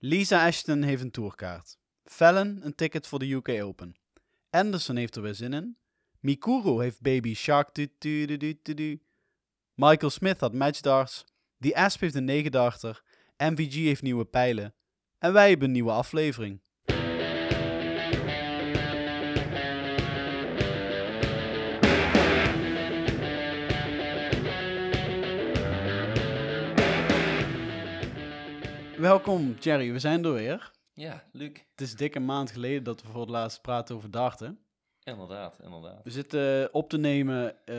Lisa Ashton heeft een tourkaart. Fallon een ticket voor de UK Open. Anderson heeft er weer zin in. Mikuru heeft Baby Shark. Michael Smith had matchdarts. The Asp heeft een 9 darter. MVG heeft nieuwe pijlen. En wij hebben een nieuwe aflevering. Welkom Jerry, we zijn er weer. Ja, Luc. Het is dik een maand geleden dat we voor het laatst praten over darten. Inderdaad, inderdaad. We zitten eh, op te nemen eh,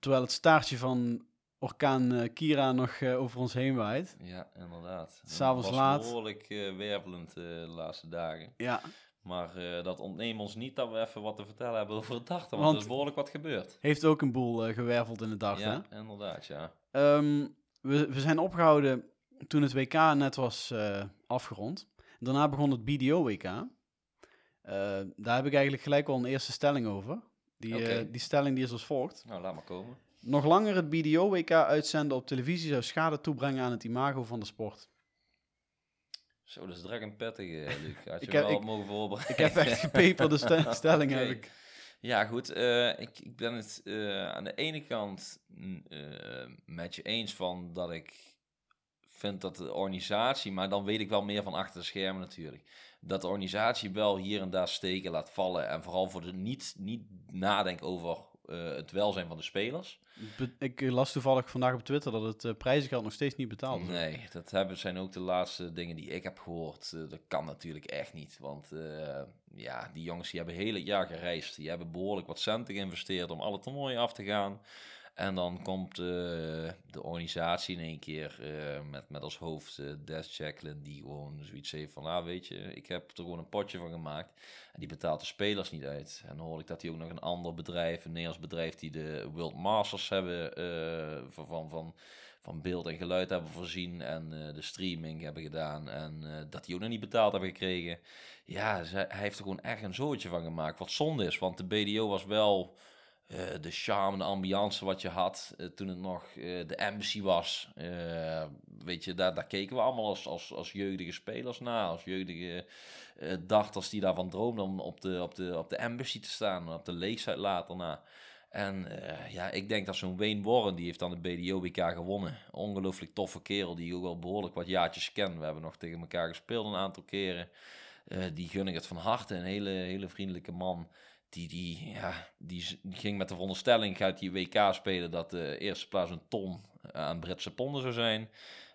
terwijl het staartje van orkaan eh, Kira nog over ons heen waait. Ja, inderdaad. Het S'avonds was laat. behoorlijk eh, wervelend de laatste dagen. Ja, Maar dat ontneemt ons niet dat we even wat te vertellen hebben over het dachten, want, Want- er is behoorlijk wat gebeurd. heeft ook een boel gewerveld in de dart. ja, hè? inderdaad, ja. Ehm, we, we zijn opgehouden toen het WK net was eh, afgerond. Daarna begon het BDO-WK. Eh, daar heb ik eigenlijk gelijk al een eerste stelling over. Die, eh, die stelling die is als volgt. Nou, laat maar komen. Nog langer het BDO-WK uitzenden op televisie zou schade toebrengen aan het imago van de sport. Zo, dat is direct een pettige, eh, Luc. Had je Ik heb- wel ik- mogen voorbereiden. Ik heb echt gepeperde ste- stelling. Heb ik. Ja, goed. ik, ik ben het aan de ene kant eh, met je eens van dat ik vind dat de organisatie, maar dan weet ik wel meer van achter de schermen natuurlijk, dat de organisatie wel hier en daar steken laat vallen en vooral voor de niet, niet nadenken over eh, het welzijn van de spelers. Ik las toevallig vandaag op Twitter dat het eh, prijzengeld nog steeds niet betaald is. Nee, dat hebben, zijn ook de laatste dingen die ik heb gehoord. Eh, dat kan natuurlijk echt niet. Want ja, die jongens die hebben heel het jaar gereisd. Die hebben behoorlijk wat centen geïnvesteerd om alle toernooien af te gaan. En dan komt eh, de organisatie in één keer eh, met, met als hoofd Jacqueline, die gewoon zoiets heeft van, ah weet je, ik heb er gewoon een potje van gemaakt. En die betaalt de spelers niet uit. En dan hoor ik dat die ook nog een ander bedrijf, een Nederlands bedrijf, die de World Masters hebben van, van, van, van beeld en geluid hebben voorzien en de streaming hebben gedaan. En dat die ook nog niet betaald hebben gekregen. Ja, hij heeft er gewoon echt een zootje van gemaakt. Wat zonde is, want de BDO was wel eh, de charme, de ambiance wat je had eh, toen het nog eh, de embassy was. Weet je, daar, daar keken we allemaal als, als, als jeugdige spelers naar. Als jeugdige darters die daarvan droomden om op de, op, de, op de embassy te staan. Op de leeftijd later na. En ja, ik denk dat zo'n Wayne Warren, die heeft dan de BDO-WK gewonnen. Ongelooflijk toffe kerel, die ook wel behoorlijk wat jaartjes kent. We hebben nog tegen elkaar gespeeld een aantal keren. Die gun ik het van harte. Een hele, hele vriendelijke man. Die, die, ja, die, ging met de veronderstelling, gaat die WK spelen, dat de eerste plaats een ton aan Britse ponden zou zijn.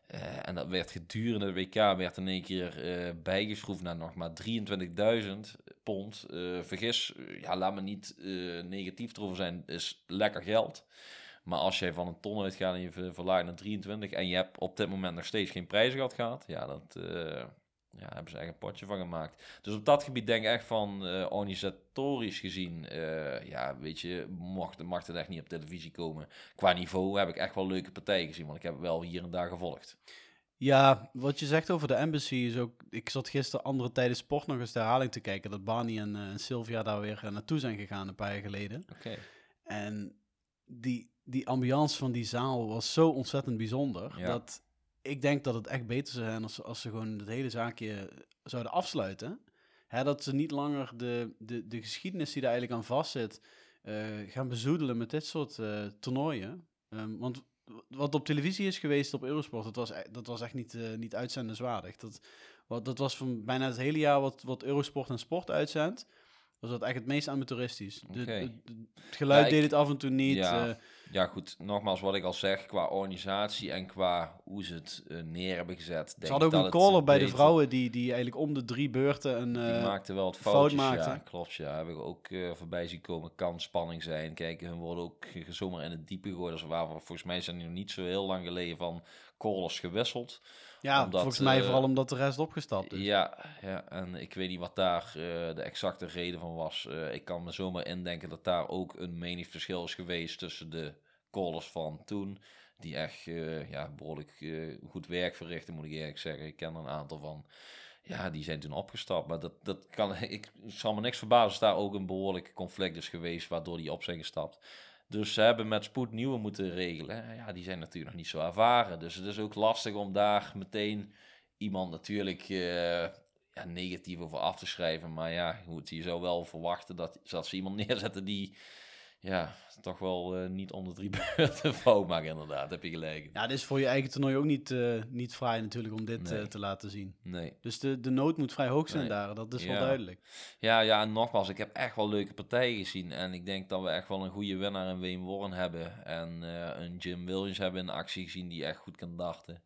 Eh, en dat werd gedurende de WK werd in één keer eh, bijgeschroefd naar nog maar 23.000 pond. Eh, vergis, eh, ja, laat me niet eh, negatief erover zijn, is lekker geld. Maar als jij van een ton uitgaat en je ver- verlaagt naar 23 en je hebt op dit moment nog steeds geen prijzen gehad, ja, dat ja, hebben ze echt een potje van gemaakt. Dus op dat gebied denk ik echt van eh, organisatorisch gezien, eh, ja, weet je, mocht, mag het echt niet op televisie komen. Qua niveau heb ik echt wel leuke partijen gezien, want ik heb wel hier en daar gevolgd. Ja, wat je zegt over de embassy is ook... Ik zat gisteren andere tijden sport nog eens de herhaling te kijken... dat Barney en, eh, en Sylvia daar weer naartoe zijn gegaan een paar jaar geleden. Oké. En die, die ambiance van die zaal was zo ontzettend bijzonder... Ja. dat ik denk dat het echt beter zou zijn als, ze- als ze gewoon het hele zaakje zouden afsluiten. Hè, dat ze niet langer de, de, de geschiedenis die daar eigenlijk aan vastzit... eh, gaan bezoedelen met dit soort eh, toernooien. Ehm, want wat op televisie is geweest op Eurosport, dat was, e- dat was echt niet, eh, niet uitzendenswaardig. Dat, wat, dat was van bijna het hele jaar wat, wat Eurosport en Sport uitzendt, was dat echt het meest amateuristisch. De- Oké. de- de- het geluid Ja, ik- deed het af en toe niet. Ja. eh, Ja, goed, nogmaals wat ik al zeg, qua organisatie en qua hoe ze het eh, neer hebben gezet. Denk ze hadden ook een caller bij de vrouwen die, die eigenlijk om de drie beurten een... Die eh, maakte wel het fout foutjes, maakte. ja, klopt, ja. Heb ik ook voorbij zien komen. Kan spanning zijn. Kijk, hun worden ook zomaar in het diepe gegooid. Dus waar, volgens mij zijn die nog niet zo heel lang geleden van callers gewisseld. Ja, omdat, volgens mij eh, vooral omdat de rest opgestapt is. Ja, ja, en ik weet niet wat daar eh, de exacte reden van was. Eh, ik kan me zomaar indenken dat daar ook een meningsverschil is geweest tussen de callers van toen. Die echt ja, behoorlijk eh, goed werk verrichten, moet ik eerlijk zeggen. Ik ken er een aantal van. Ja, die zijn toen opgestapt. Maar dat, dat kan, ik zal me niks verbazen als daar ook een behoorlijk conflict is geweest, waardoor die op zijn gestapt. Dus ze hebben met spoed nieuwe moeten regelen. Ja, die zijn natuurlijk nog niet zo ervaren. Dus het is ook lastig om daar meteen iemand natuurlijk eh, ja, negatief over af te schrijven. Maar ja, goed, je zou wel verwachten dat, dat ze iemand neerzetten die ja, toch wel eh, niet onder drie beurten fout maakt inderdaad. Heb je gelijk. Ja, dit is voor je eigen toernooi ook niet, eh niet fraai natuurlijk om dit Nee. eh, te laten zien. Nee. Dus de, de nood moet vrij hoog zijn Nee. daar, dat is wel duidelijk. Ja, ja, en nogmaals, ik heb echt wel leuke partijen gezien. En ik denk dat we echt wel een goede winnaar in Wayne Warren hebben. En een Jim Williams hebben in actie gezien die echt goed kan darten.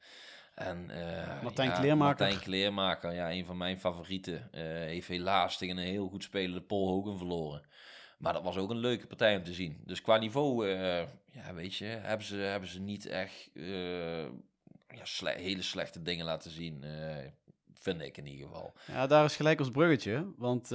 En, eh, Martijn ja, Kleermaker. Martijn Kleermaker, ja, een van mijn favorieten. eh, heeft helaas tegen een heel goed spelende Paul Hogan verloren. Maar dat was ook een leuke partij om te zien. Dus qua niveau, eh, ja, weet je, hebben ze, hebben ze niet echt eh, ja, sle- hele slechte dingen laten zien. eh, vind ik in ieder geval. Ja, daar is gelijk ons bruggetje, want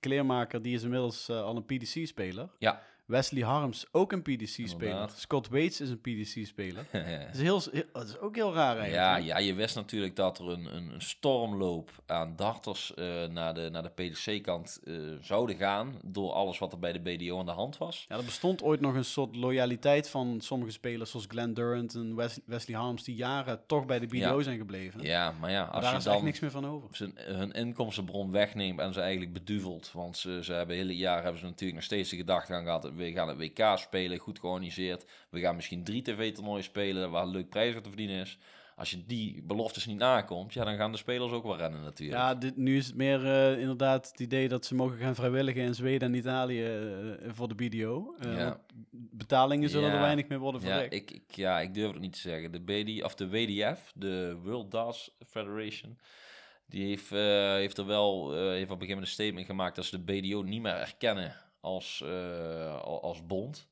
Kleermaker die is inmiddels al een PDC-speler. Ja. Wesley Harms ook een PDC-speler. Scott Waits is een PDC-speler. Dat is, heel, dat is ook heel raar eigenlijk. Ja, ja, je wist natuurlijk dat er een, een, een stormloop aan darters eh, naar de, naar de PDC-kant eh, zouden gaan. Door alles wat er bij de BDO aan de hand was. Ja, er bestond ooit nog een soort loyaliteit van sommige spelers, zoals Glenn Durant en Wes- Wesley Harms, die jaren toch bij de BDO Ja. zijn gebleven. Ja, maar ja, maar als daar je is dan niks meer van over. zijn, hun inkomstenbron wegneemt en ze eigenlijk beduvelt. Want ze, ze hebben hele jaar hebben ze natuurlijk nog steeds de gedachte aan gehad. We gaan het WK spelen, goed georganiseerd. We gaan misschien drie tv-toernooien spelen waar leuk prijs te verdienen is. Als je die beloftes niet nakomt, ja, dan gaan de spelers ook wel rennen natuurlijk. Ja, dit, nu is het meer eh, inderdaad het idee dat ze mogen gaan vrijwilligen in Zweden en Italië eh, voor de BDO. Eh, Ja. betalingen zullen er Ja. weinig meer worden Ja, verricht. ik, ik, ja, ik durf het niet te zeggen. De, BD, of de WDF, de World Darts Federation, die heeft, heeft er wel eh, heeft op een gegeven moment een statement gemaakt dat ze de BDO niet meer erkennen als, eh, al- als bond.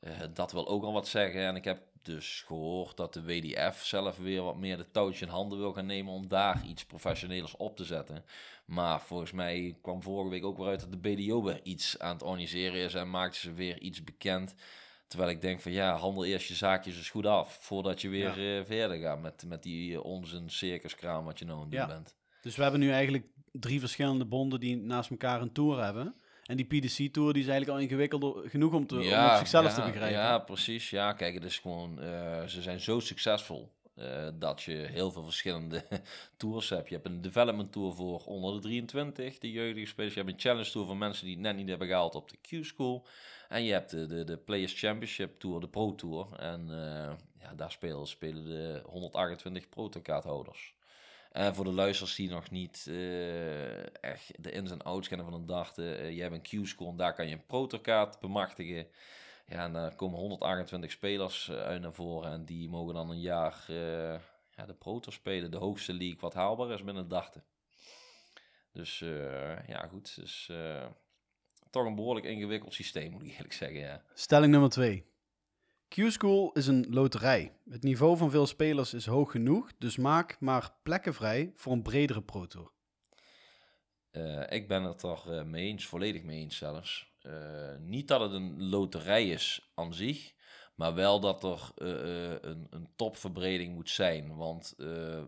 Eh, dat wil ook al wat zeggen. En ik heb dus gehoord dat de WDF zelf weer wat meer de touwtje in handen wil gaan nemen om daar iets professioneels op te zetten. Maar volgens mij kwam vorige week ook weer uit dat de BDO weer iets aan het organiseren is en maakte ze weer iets bekend. Terwijl ik denk van ja, handel eerst je zaakjes eens goed af voordat je weer eh, verder gaat met, met die eh, onzin circuskraam wat je nou aan het doen Ja. bent. Dus we hebben nu eigenlijk drie verschillende bonden die naast elkaar een tour hebben. En die PDC-tour die is eigenlijk al ingewikkeld genoeg om, te, om op zichzelf te begrijpen. Ja, precies. Ja, kijk, het is gewoon, eh, ze zijn zo succesvol eh, dat je heel veel verschillende tours hebt. Je hebt een development tour voor onder de 23, de jeugdige spelers. Je hebt een challenge tour voor mensen die het net niet hebben gehaald op de Q-school. En je hebt de, de, de Players Championship Tour, de Pro Tour. En eh, ja, daar spelen, spelen de 128 protokaarthouders. En voor de luisteraars die nog niet eh, echt de ins en outs kennen van een dachten, eh je hebt een Q-school en daar kan je een protokaart bemachtigen. Ja, en daar komen 128 spelers uit naar voren en die mogen dan een jaar ja, de proto spelen, de hoogste league wat haalbaar is binnen dachten. Dus ja, goed, dus toch een behoorlijk ingewikkeld systeem moet ik eerlijk zeggen, ja. Stelling nummer twee. Q-School is een loterij. Het niveau van veel spelers is hoog genoeg, dus maak maar plekken vrij voor een bredere Pro Tour. Eh, ik ben het er eh, mee eens, volledig mee eens zelfs. Eh, niet dat het een loterij is aan zich, maar wel dat er een, een topverbreding moet zijn. Want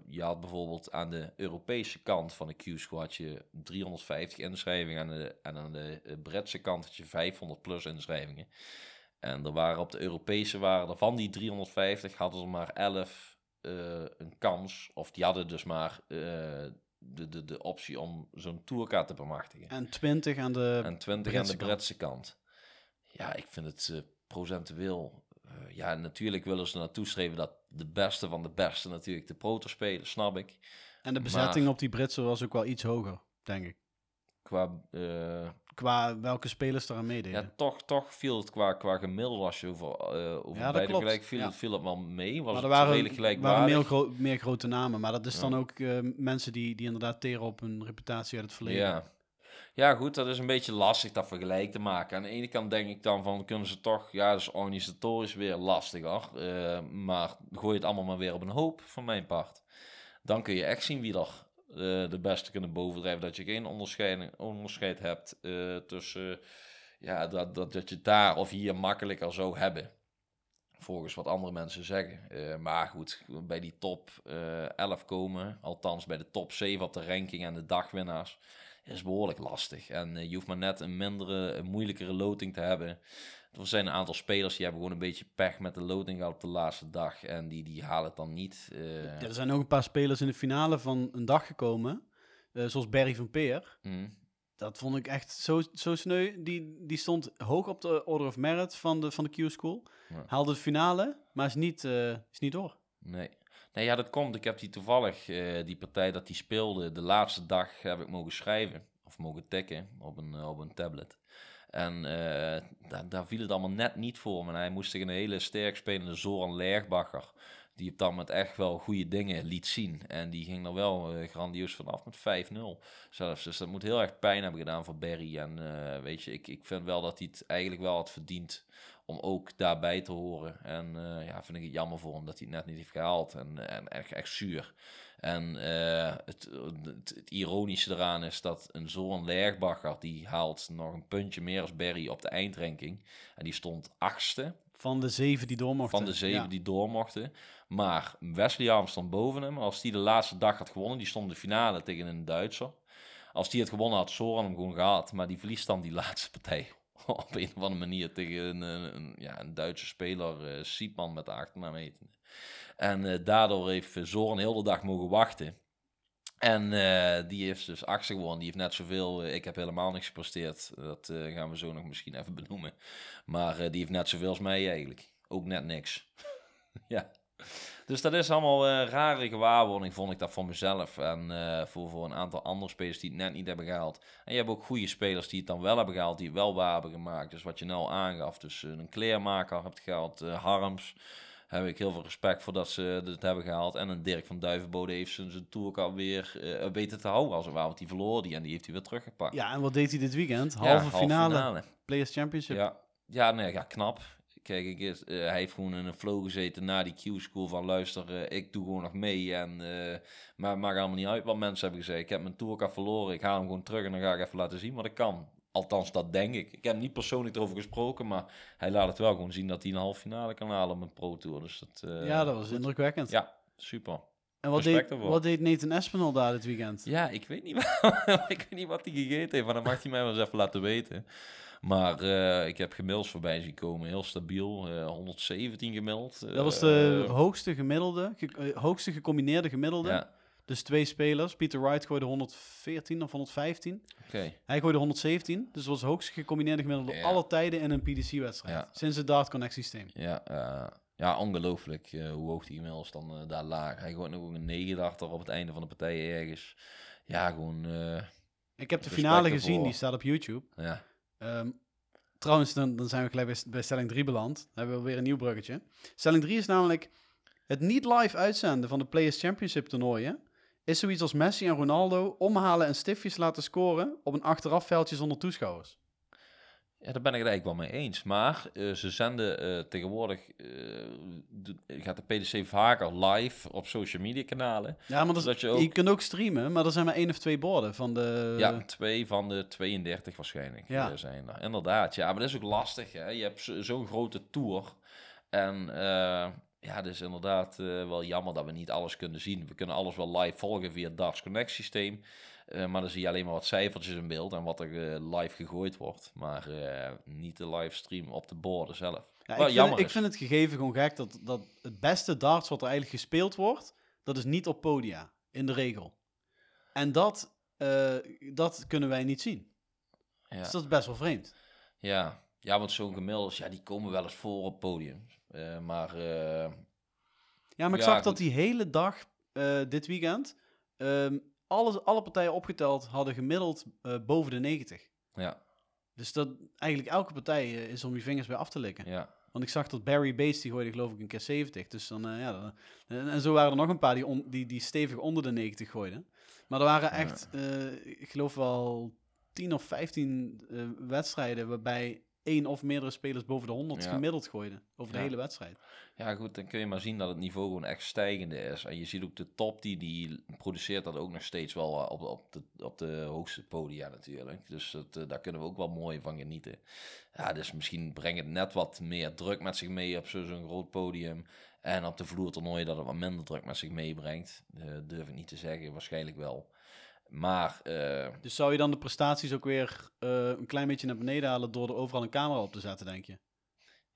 je had bijvoorbeeld aan de Europese kant van de Q-School had je 350 inschrijvingen aan de, en aan de Britse kant had je 500 plus inschrijvingen. En er waren op de Europese waren er van die 350 hadden er maar 11 eh, een kans, of die hadden dus maar eh, de, de, de optie om zo'n tourkaart te bemachtigen. En 20 aan de... En 20 aan Britse de kant. Britse kant. Ja, ik vind het eh, procentueel. ja, natuurlijk willen ze naartoe streven dat de beste van de beste natuurlijk de proto spelen, snap ik. En de bezetting maar- op die Britse was ook wel iets hoger, denk ik. Qua, Qua welke spelers eraan meededen. ja, toch, toch viel het qua, qua gemiddelde als je over, eh over Ja, beide gelijk viel, ja. het, viel het wel mee. Was maar er waren, redelijk waren gelijkwaardig. meer, gro- meer grote namen. Maar dat is Ja. dan ook eh, mensen die, die inderdaad teren op hun reputatie uit het verleden. Ja. ja, goed, dat is een beetje lastig dat vergelijk te maken. Aan de ene kant denk ik dan van, kunnen ze toch, ja, dat is organisatorisch weer lastiger. eh, maar gooi het allemaal maar weer op een hoop, van mijn part. Dan kun je echt zien wie er de beste kunnen bovendrijven. Dat je geen onderscheid, onderscheid hebt eh, tussen, ja, dat, dat, dat je daar of hier makkelijker zou hebben. Volgens wat andere mensen zeggen. Eh, maar goed, bij die top eh 11 komen, althans bij de top 7 op de ranking en de dagwinnaars, is behoorlijk lastig. En eh, je hoeft maar net een mindere, een moeilijkere loting te hebben. Er zijn een aantal spelers die hebben gewoon een beetje pech met de loting gehad op de laatste dag. En die, die halen het dan niet. eh. Ja, er zijn ook een paar spelers in de finale van een dag gekomen. eh, zoals Barry van Peer. mm. Dat vond ik echt zo, zo sneu. Die, die stond hoog op de Order of Merit van de, van de Q-School. Ja. Haalde de finale, maar is niet, eh, is niet door. Nee. Nee, ja, dat komt. Ik heb die toevallig, die partij dat die speelde, de laatste dag heb ik mogen schrijven. Of mogen tikken op een, op een tablet. En eh, daar, daar viel het allemaal net niet voor. Maar hij moest tegen een hele sterk spelende Zoran Lergbacher. Die op dat moment echt wel goede dingen liet zien. En die ging er wel eh, grandioos vanaf met 5-0 zelfs. Dus dat moet heel erg pijn hebben gedaan voor Barry. En eh, weet je, ik, ik vind wel dat hij het eigenlijk wel had verdiend om ook daarbij te horen. En eh, ja, vind ik het jammer voor hem dat hij het net niet heeft gehaald. En, en echt, echt zuur. En eh, het, het, het ironische eraan is dat een zo'n Lergbacher, die haalt nog een puntje meer als Barry op de eindranking. En die stond achtste Van de zeven die door mochten. van de zeven Ja. die door mochten. Maar Wesley Arms stond boven hem. Als die de laatste dag had gewonnen, die stond in de finale tegen een Duitser. Als die het gewonnen had, Soran hem gewoon gehad. Maar die verliest dan die laatste partij op een of andere manier tegen een, een, een- ja, een Duitse speler, eh Siepman met de achternaam eten. En eh, daardoor heeft eh, Zoran heel de dag mogen wachten. En eh, die heeft dus achtste gewonnen. Die heeft net zoveel. eh, ik heb helemaal niks gepresteerd. Dat eh, gaan we zo nog misschien even benoemen. Maar eh, die heeft net zoveel als mij eigenlijk. Ook net niks. ja. Dus dat is allemaal eh rare gewaarwording, vond ik dat voor mezelf. En eh, voor, voor een aantal andere spelers die het net niet hebben gehaald. En je hebt ook goede spelers die het dan wel hebben gehaald, die het wel waar hebben gemaakt. Dus wat je nou aangaf. Dus eh, een kleermaker hebt gehaald, eh, Harms. Heb ik heel veel respect voor dat ze het hebben gehaald. En een Dirk van Duivenbode heeft zijn, tour ook alweer eh weten te houden als het ware. Want die verloor die en die heeft hij weer teruggepakt. Ja, en wat deed hij dit weekend? Ja, Halve finale, finale. Players Championship. Ja, ja, nee, ja, knap. Kijk, ik, is- eh, hij heeft gewoon in een flow gezeten na die Q-school van luister, eh, ik doe gewoon nog mee. En, eh, maar het maakt allemaal niet uit wat mensen hebben gezegd. Ik heb mijn tourcard verloren, ik haal hem gewoon terug en dan ga ik even laten zien wat ik kan. Althans, dat denk ik. Ik heb niet persoonlijk erover gesproken, maar hij laat het wel gewoon zien dat hij een halve finale kan halen op een Pro Tour. Dus dat, Ja, dat was indrukwekkend. Ja, super. en wat deed, wat deed Nathan Espinal daar dit weekend? Ja, ik weet niet, wat- ik weet niet wat hij gegeten heeft, maar dan mag hij mij wel eens even laten weten. Maar eh, ik heb gemiddels voorbij zien komen, heel stabiel, eh 117 gemiddeld. Dat was de Eh, hoogste gemiddelde, ge- eh, hoogste gecombineerde gemiddelde. Ja, Dus twee spelers. Peter Wright gooide 114 of 115. oké. Hij gooide 117. Dus dat was het hoogste gecombineerde gemiddelde Ja. alle tijden in een PDC-wedstrijd. Ja. Sinds het Dart Connect systeem. Ja, eh, ja, ongelooflijk eh, hoe hoog die inmiddels dan eh, daar laag. Hij gooit nog een 9 achter op het einde van de partij ergens. Ja, gewoon, eh, Ik heb de finale gezien, die staat op YouTube. ja. Ehm, trouwens, dan, dan zijn we gelijk bij, stelling 3 beland. Dan hebben we weer een nieuw bruggetje. Stelling 3 is namelijk... Het niet live uitzenden van de Players Championship toernooien... is zoiets als Messi en Ronaldo omhalen en stiftjes laten scoren... op een achterafveldje zonder toeschouwers. Ja, daar ben ik het eigenlijk wel mee eens. Maar eh, ze zenden eh, tegenwoordig, eh, de- gaat de PDC vaker live op social media kanalen. Ja, maar dat je je, ook- kunt ook streamen, maar er zijn maar één of twee borden van de... Ja, twee van de 32 waarschijnlijk Ja. zijn er. Inderdaad, ja, maar dat is ook lastig. Hè? Je hebt zo- zo'n grote tour. En ja, het is inderdaad wel jammer dat we niet alles kunnen zien. We kunnen alles wel live volgen via het Darts Connect systeem. Eh, maar dan zie je alleen maar wat cijfertjes in beeld en wat er eh, live gegooid wordt. Maar eh, niet de livestream op de borden zelf. Ja, ik, jammer vind, ik is. vind het gegeven gewoon gek dat, dat het beste darts wat er eigenlijk gespeeld wordt, dat is niet op podia, in de regel. En dat, dat kunnen wij niet zien. Ja. Dus dat is best wel vreemd. Ja, ja want zo'n gemiddelds, ja, die komen wel eens voor op podium. Maar Ja, maar ik Ja, zag dat die hele dag, dit weekend, ehm, alle, alle partijen opgeteld hadden gemiddeld eh, boven de 90. ja, Dus dat eigenlijk elke partij eh, is om je vingers bij af te likken. ja, Want ik zag dat Barry Bates, die gooide geloof ik een keer 70. Dus dan, eh, ja, dan- en, en zo waren er nog een paar die, on- die, die stevig onder de 90 gooiden. Maar er waren echt, ik geloof wel 10 of 15 eh, wedstrijden waarbij één of meerdere spelers boven de 100 Ja. gemiddeld gooiden over de Ja. hele wedstrijd. Ja, goed, dan kun je maar zien dat het niveau gewoon echt stijgende is. En je ziet ook de top die die produceert dat ook nog steeds wel eh, op, op, de, op de hoogste podia natuurlijk. Dus dat, eh, daar kunnen we ook wel mooi van genieten. Ja, dus misschien brengt het net wat meer druk met zich mee op zo- zo'n groot podium. En op de vloertoernooien dat het wat minder druk met zich meebrengt. Eh, durf ik niet te zeggen, waarschijnlijk wel. Maar eh, Dus zou je dan de prestaties ook weer eh, een klein beetje naar beneden halen door er overal een camera op te zetten, denk je?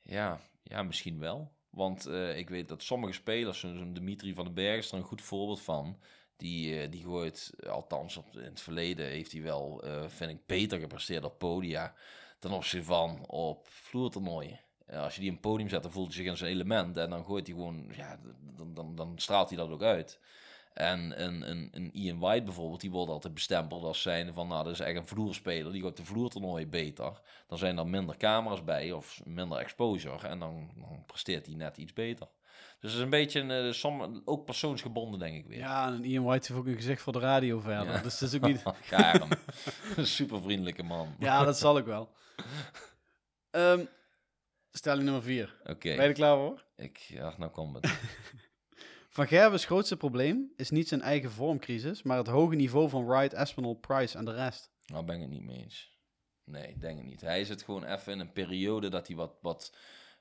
Ja, ja, misschien wel. Want eh, ik weet dat sommige spelers, zoals zo'n Dimitri van den Berg is er een goed voorbeeld van. Die, die gooit, althans op, in het verleden heeft hij wel, vind ik, beter gepresteerd op podia ten opzichte van op vloertoernooien. Als je die in een podium zet, dan voelt hij zich in zijn element en dan gooit hij gewoon, ja, dan, dan, dan straalt hij dat ook uit. En een, een, een Ian White bijvoorbeeld, die wordt altijd bestempeld als zijnde van, nou, dat is echt een vloerspeler, die gooit de vloertoernooien beter. Dan zijn er minder camera's bij of minder exposure en dan, dan presteert hij net iets beter. Dus het is een beetje, een, eh, som, ook persoonsgebonden denk ik weer. Ja, en Ian White heeft ook een gezicht voor de radio verder. Ja. Dus het is ook niet... Een super vriendelijke man. ja, dat zal ik wel. Ehm, stelling nummer vier. Oké, Ben je er klaar voor? ik, ja, nou komt het. Van Gerwen's grootste probleem is niet zijn eigen vormcrisis, maar het hoge niveau van Wright, Aspinall, Price en de rest. Nou ben ik het niet mee eens. Nee, ik denk het niet. Hij zit gewoon even in een periode dat hij wat, wat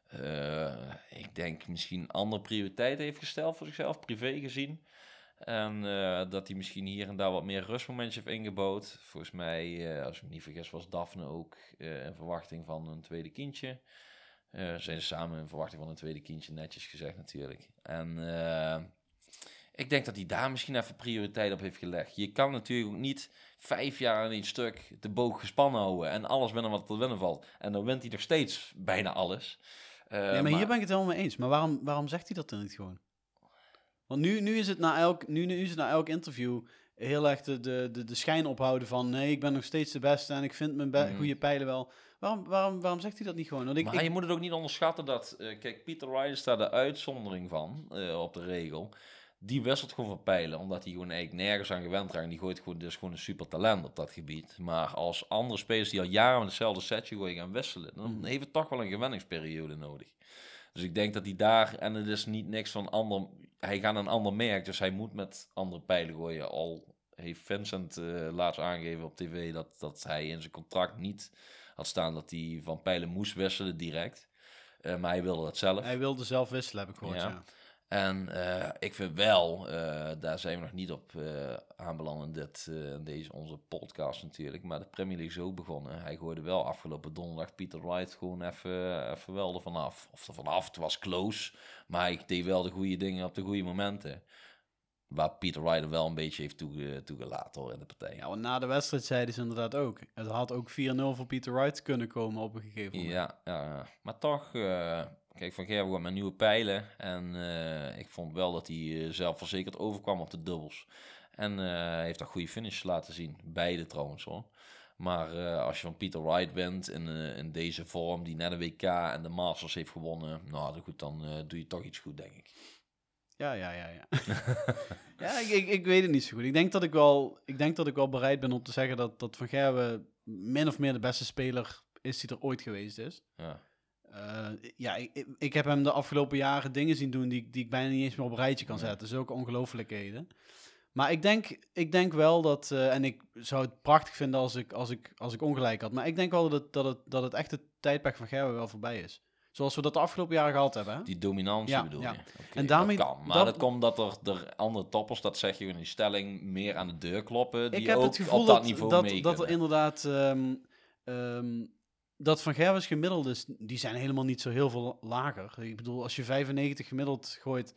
eh, ik denk misschien andere prioriteiten heeft gesteld voor zichzelf, privé gezien. En eh, dat hij misschien hier en daar wat meer rustmomentjes heeft ingebouwd. Volgens mij, eh, als ik me niet vergis, was Daphne ook in verwachting van een tweede kindje. Eh zijn ze samen in verwachting van een tweede kindje, netjes gezegd natuurlijk. En eh, ik denk dat hij daar misschien even prioriteit op heeft gelegd. Je kan natuurlijk ook niet vijf jaar in één stuk de boog gespannen houden en alles winnen wat te winnen valt. En dan wint hij nog steeds bijna alles. Eh, ja, maar, hier ben ik het helemaal mee eens. Maar waarom, waarom zegt hij dat dan niet gewoon? Want nu, nu, is het na elk, nu, nu is het na elk interview heel erg de, de, de, de schijn ophouden van... nee, ik ben nog steeds de beste en ik vind mijn Mhm. goede pijlen wel. Waarom, waarom, waarom zegt hij dat niet gewoon? Want ik, maar ik- je moet het ook niet onderschatten dat, eh, kijk, Peter Ryan is daar de uitzondering van eh, op de regel. Die wisselt gewoon van pijlen, omdat hij gewoon eigenlijk nergens aan gewend raakt. Die gooit gewoon, dus gewoon een super talent op dat gebied. Maar als andere spelers die al jaren met hetzelfde setje gooien gaan wisselen, dan Mhm. heeft het toch wel een gewenningsperiode nodig. Dus ik denk dat hij daar, en het is niet niks van ander, hij gaat een ander merk, dus hij moet met andere pijlen gooien. Al heeft Vincent eh, laatst aangegeven op tv dat, dat hij in zijn contract niet had staan dat hij van pijlen moest wisselen direct. Eh, maar hij wilde dat zelf. Hij wilde zelf wisselen, heb ik gehoord, Ja. ja. En eh, ik vind wel, eh, daar zijn we nog niet op aanbeland in, dit, in deze, onze podcast natuurlijk, maar de Premier League is ook begonnen. Hij gooide wel afgelopen donderdag Peter Wright gewoon even, even wel ervan af. Of er vanaf, het was close, maar hij deed wel de goede dingen op de goede momenten. Waar Peter Wright er wel een beetje heeft toege, toegelaten hoor, in de partij. Ja, want na de wedstrijd zeiden ze inderdaad ook. Het had ook 4-0 voor Peter Wright kunnen komen op een gegeven moment. Ja, ja, maar toch, eh, kijk, Van Gerwen met nieuwe pijlen. En eh, ik vond wel dat hij eh, zelfverzekerd overkwam op de dubbels. En heeft een goede finish laten zien. Beide trouwens hoor. Maar als je van Peter Wright bent in, in deze vorm, die net een WK en de Masters heeft gewonnen, nou goed, dan doe je toch iets goed, denk ik. Ja, ja, ja. Ja, ja ik, ik, ik weet het niet zo goed. Ik denk dat ik wel, ik denk dat ik wel bereid ben om te zeggen dat, dat Van Gerwen min of meer de beste speler is die er ooit geweest is. Ja. Eh, ja, ik, ik- heb hem de afgelopen jaren dingen zien doen die, ik- die ik bijna niet eens meer op een rijtje kan zetten. Zulke ongelofelijkheden. Maar ik denk, ik denk wel dat, eh, en ik zou het prachtig vinden als ik, als ik, als ik ongelijk had, maar ik denk wel dat dat het, dat het echte tijdperk van Gerwen wel voorbij is. Zoals we dat de afgelopen jaren gehad hebben. Hè? Die dominantie Ja, bedoel ja. je? Oké, En daarmee- dat kan. Maar dat- dat, komt dat er, er andere toppers, dat zeg je in die stelling, meer aan de deur kloppen. Die ik heb ook het gevoel op dat, dat, niveau dat, mee dat er inderdaad. ehm, ehm, dat van Gerwens gemiddeldes, die zijn helemaal niet zo heel veel lager. Ik bedoel, als je 95 gemiddeld gooit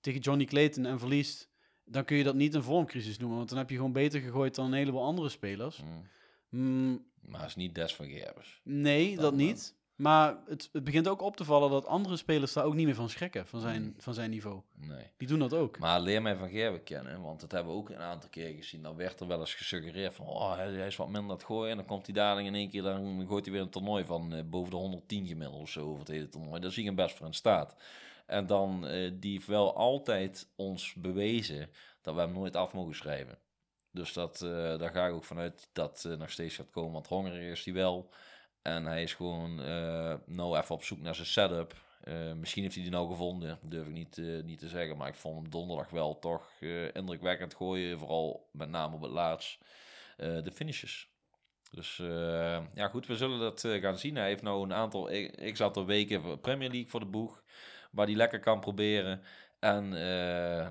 tegen Johnny Clayton en verliest, dan kun je dat niet een vormcrisis noemen. Want dan heb je gewoon beter gegooid dan een heleboel andere spelers. Mm. Mm, Maar het is niet Des van Gerbers. nee, dat niet. Maar het, het begint ook op te vallen dat andere spelers daar ook niet meer van schrikken, van zijn, van zijn niveau. Nee. Die doen dat ook. Maar leer mij van Gerben kennen, want dat hebben we ook een aantal keer gezien. Dan werd er wel eens gesuggereerd van, oh, hij, hij is wat minder aan het gooien. En dan komt hij dadelijk in één keer, dan gooit hij weer een toernooi van eh, boven de 110 gemiddeld of zo over het hele toernooi. Daar zie ik hem best voor in staat. En dan, eh, die heeft wel altijd ons bewezen dat we hem nooit af mogen schrijven. Dus dat, eh, daar ga ik ook vanuit dat eh, nog steeds gaat komen, want hongerig is hij wel. En hij is gewoon uh, nou even op zoek naar zijn setup. Uh, misschien heeft hij die nou gevonden, durf ik niet, uh, niet te zeggen. Maar ik vond hem donderdag wel toch indrukwekkend gooien. Vooral met name op het laatst de finishes. Dus ja, goed, we zullen dat gaan zien. Hij heeft nou een aantal, ik, zat er weken Premier League voor de boeg. Waar hij lekker kan proberen. En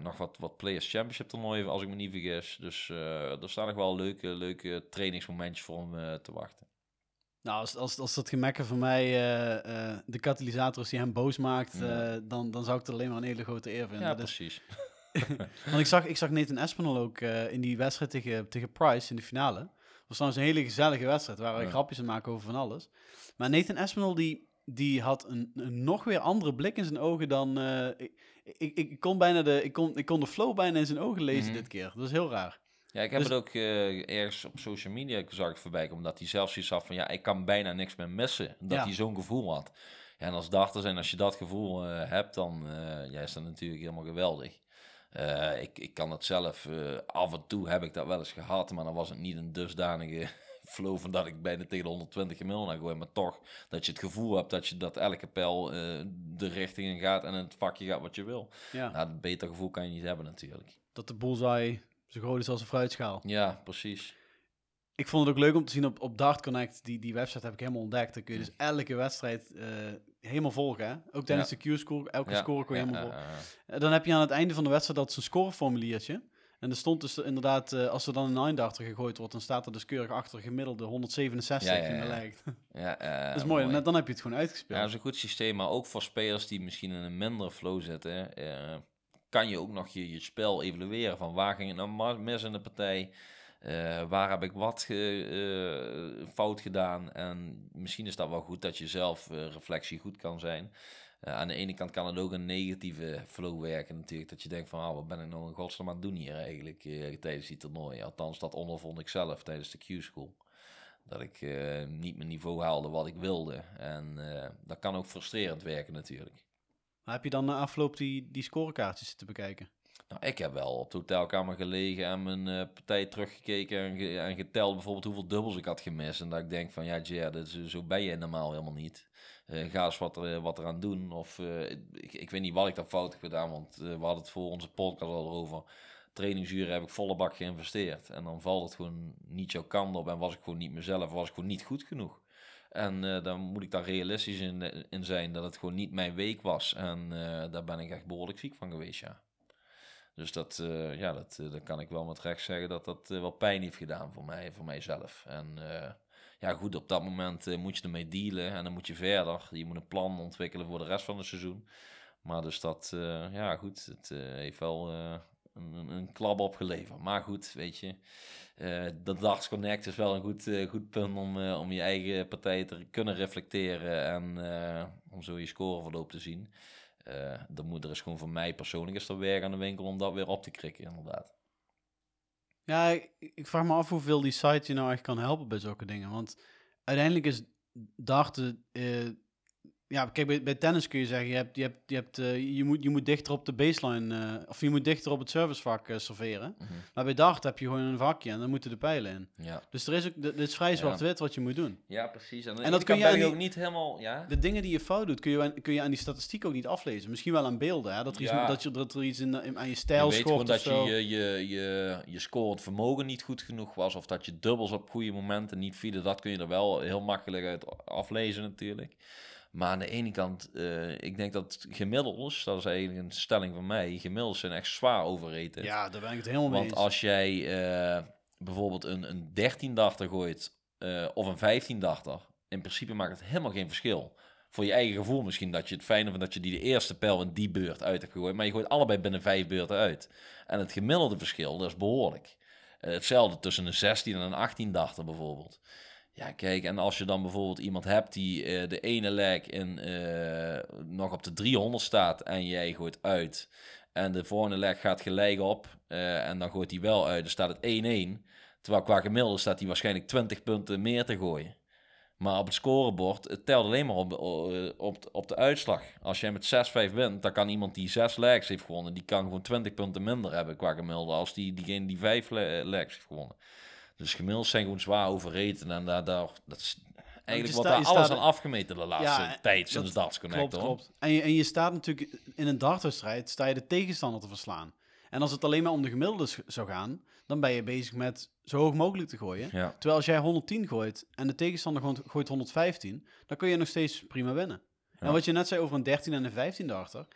nog wat, wat Players Championship toernooien, als ik me niet vergis. Dus er staan nog wel leuke, leuke trainingsmomentjes voor hem te wachten. Nou, als, als, als dat gemekken van mij uh, uh, de katalysator is die hem boos maakt, uh, dan, dan zou ik er alleen maar een hele grote eer vinden. Ja, precies. Want ik zag, ik zag Nathan Espinal ook in die wedstrijd tegen, tegen Price in de finale. Dat was trouwens een hele gezellige wedstrijd, waar we ja. grapjes aan maken over van alles. Maar Nathan Espinal, die, die had een, een nog weer andere blik in zijn ogen dan... ik, ik, ik, kon bijna de, ik, kon, ik kon de flow bijna in zijn ogen lezen mm -hmm. dit keer. Dat is heel raar. Ja, ik heb dus... het ook uh, ergens op social media zag ik voorbij komen, omdat hij zelfs zoiets had van, ja, ik kan bijna niks meer missen. Dat ja. hij zo'n gevoel had. Ja, en als dachter zijn, als je dat gevoel uh, hebt, dan uh, ja, is dat natuurlijk helemaal geweldig. ik, ik kan het zelf, af en toe heb ik dat wel eens gehad, maar dan was het niet een dusdanige flow van dat ik bijna tegen de 120 gemiddeld naar gooi. Maar toch, dat je het gevoel hebt dat je dat elke pijl de richting in gaat en in het vakje gaat wat je wil. Ja. Nou, een beter gevoel kan je niet hebben natuurlijk. Dat de bullseye zo groot is als een fruitschaal. Ja, precies. Ik vond het ook leuk om te zien op, op Dart Connect. Die, die website heb ik helemaal ontdekt. Dan kun je dus elke wedstrijd uh, helemaal volgen. Hè? Ook tijdens ja. de Q-score. Elke ja, score kun je helemaal volgen. Dan heb je aan het einde van de wedstrijd dat is een scoreformuliertje. En er stond dus inderdaad, uh, als er dan een 9 darter gegooid wordt, dan staat er dus keurig achter gemiddelde 167 ja, ja, ja. lijkt. Ja, uh, dat is mooi. mooi. Dan heb je het gewoon uitgespeeld. Ja, dat is een goed systeem. Maar ook voor spelers die misschien in een mindere flow zitten kan je ook nog je, je spel evalueren. Van waar ging het nou mis in de partij? Uh, waar heb ik wat ge, uh, fout gedaan? En misschien is dat wel goed dat je zelf uh, reflectie goed kan zijn. aan de ene kant kan het ook een negatieve flow werken natuurlijk. Dat je denkt van, oh, wat ben ik nou in godsnaam aan doen hier eigenlijk tijdens die toernooi. Althans, dat ondervond ik zelf tijdens de Q-school. Dat ik niet mijn niveau haalde wat ik wilde. En dat kan ook frustrerend werken natuurlijk. Heb je dan na afloop die, die scorekaartjes te bekijken? Nou, ik heb wel op de hotelkamer gelegen en mijn uh, partij teruggekeken en, en, geteld bijvoorbeeld hoeveel dubbels ik had gemist. En dat ik denk van, ja, Jer, zo ben je normaal helemaal niet. Uh, ga eens wat, er, wat eraan doen. Of ik, ik weet niet wat ik daar fout heb gedaan, want we hadden het voor onze podcast al over. Trainingsuren heb ik volle bak geïnvesteerd. En dan valt het gewoon niet jouw kant op en was ik gewoon niet mezelf, was ik gewoon niet goed genoeg. En uh, dan moet ik daar realistisch in, in zijn dat het gewoon niet mijn week was. En uh, daar ben ik echt behoorlijk ziek van geweest, ja. Dus dat, ja, dat, dat kan ik wel met recht zeggen dat dat wel pijn heeft gedaan voor mij, voor mijzelf. En ja, goed, op dat moment moet je ermee dealen en dan moet je verder. Je moet een plan ontwikkelen voor de rest van het seizoen. Maar dus dat, ja goed, het heeft wel een, een klap opgeleverd. Maar goed, weet je, uh, dat Darts Connect is wel een goed, uh, goed punt om, uh, om je eigen partij te kunnen reflecteren en om zo je scoreverloop te zien. dan moet er is gewoon voor mij persoonlijk is er werk aan de winkel om dat weer op te krikken, inderdaad. Ja, ik, ik vraag me af hoeveel die site je nou echt kan helpen bij zulke dingen. Want uiteindelijk is darten ja, kijk, bij, bij, tennis kun je zeggen, je, hebt, je, hebt, je, hebt, uh, je, moet, je moet dichter op de baseline, uh, of je moet dichter op het servicevak uh, serveren. Mm -hmm. Maar bij dart heb je gewoon een vakje en dan moeten de pijlen in. Ja. Dus er is ook, dit is vrij zwart-wit wat je moet doen. Ja, precies. En, en dat kun je ook niet helemaal, ja. De dingen die je fout doet, kun je, kun je aan die statistiek ook niet aflezen. Misschien wel aan beelden, hè? Dat, er iets, dat, je, dat er iets in, in aan je stijl je weet dat je, je, je, je, je scorend vermogen niet goed genoeg was, of dat je dubbels op goede momenten niet vielen. Dat kun je er wel heel makkelijk uit aflezen natuurlijk. Maar aan de ene kant, uh, ik denk dat gemiddels, dat is eigenlijk een stelling van mij, gemiddels zijn echt zwaar overreten. Ja, daar ben ik het helemaal mee Want als jij uh, bijvoorbeeld een, een 13 dachter gooit uh, of een 15 dachter, in principe maakt het helemaal geen verschil. Voor je eigen gevoel misschien dat je het fijne vindt dat je die de eerste pijl in die beurt uit hebt gegooid. Maar je gooit allebei binnen vijf beurten uit. En het gemiddelde verschil, dat is behoorlijk. hetzelfde tussen een 16 en een 18 dachter bijvoorbeeld. Ja, kijk, en als je dan bijvoorbeeld iemand hebt die uh, de ene leg in, uh, nog op de 300 staat en jij gooit uit. En de volgende leg gaat gelijk op uh, en dan gooit hij wel uit. Dan staat het 1-1. Terwijl qua gemiddelde staat hij waarschijnlijk 20 punten meer te gooien. Maar op het scorebord, het telt alleen maar op, op, op de uitslag. Als jij met 6-5 wint, dan kan iemand die 6 legs heeft gewonnen, die kan gewoon 20 punten minder hebben qua gemiddelde als die, diegene die 5 legs heeft gewonnen. Dus gemiddeld zijn gewoon zwaar overreden. En daar, daar, dat is Eigenlijk wordt daar alles aan afgemeten de laatste Ja, tijd sinds dat Darts Connect. Klopt, hoor. klopt. En je, en je staat natuurlijk in een dartwedstrijd, sta je de tegenstander te verslaan. En als het alleen maar om de gemiddeldes zou gaan, dan ben je bezig met zo hoog mogelijk te gooien. Ja, Terwijl als jij 110 gooit en de tegenstander gewoon gooit 115, dan kun je nog steeds prima winnen. En wat je net zei over een 13 en een 15 darter,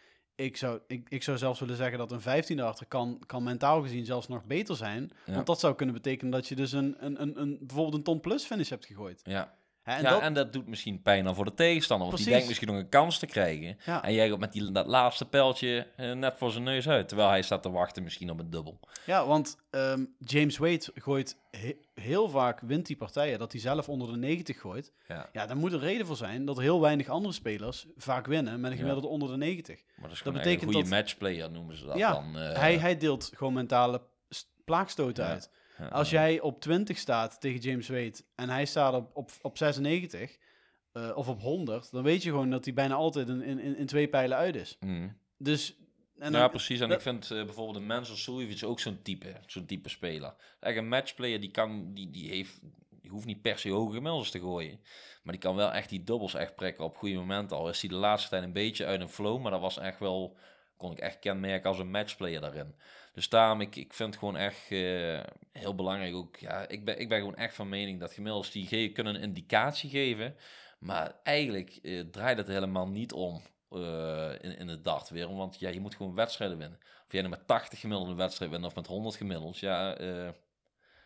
ik zou, ik, ik zou zelfs willen zeggen dat een 15 darter kan, kan mentaal gezien zelfs nog beter zijn. Ja. Want dat zou kunnen betekenen dat je dus een, een, een, een, bijvoorbeeld een ton plus finish hebt gegooid. ja. En ja, dat, en dat doet misschien pijn dan voor de tegenstander. Want die denkt misschien nog een kans te krijgen. ja. En jij gaat met die, dat laatste pijltje eh, net voor zijn neus uit. Terwijl hij staat te wachten misschien op een dubbel. Ja, want ehm, James Wade gooit he- heel vaak, wint die partijen, dat hij zelf onder de 90 gooit. Ja. Ja, daar moet een reden voor zijn dat heel weinig andere spelers vaak winnen met een gemiddelde onder de 90. Maar dat is Dat betekent een goede dat- matchplayer noemen ze dat Ja, dan. eh, hij, hij deelt gewoon mentale st- plaagstoten uit. Ja, Als jij op 20 staat tegen James Wade en hij staat op, op, op 96 eh, of op 100, dan weet je gewoon dat hij bijna altijd in, in, in twee pijlen uit is. Mm. Dus, en ja, dan- precies. En dat- ik vind eh, bijvoorbeeld een Mensel Suljovic ook zo'n type, zo'n type speler. Eigenlijk een matchplayer, die, kan, die, die, heeft, die hoeft niet per se hoge gemiddeldes te gooien. Maar die kan wel echt die dubbels echt prikken op goede momenten. Al is hij de laatste tijd een beetje uit een flow, maar dat was echt wel, kon ik echt kenmerken als een matchplayer daarin. Dus daarom, ik, ik vind het gewoon echt eh, heel belangrijk ook. Ja, ik ben, ik ben gewoon echt van mening dat gemiddeldes die ge- kunnen een indicatie geven. Maar eigenlijk eh, draait het helemaal niet om eh, in, in het dartwereld. Want ja, je moet gewoon wedstrijden winnen. Of jij nou met 80 gemiddeld een wedstrijd wint of met 100 gemiddeld. Ja,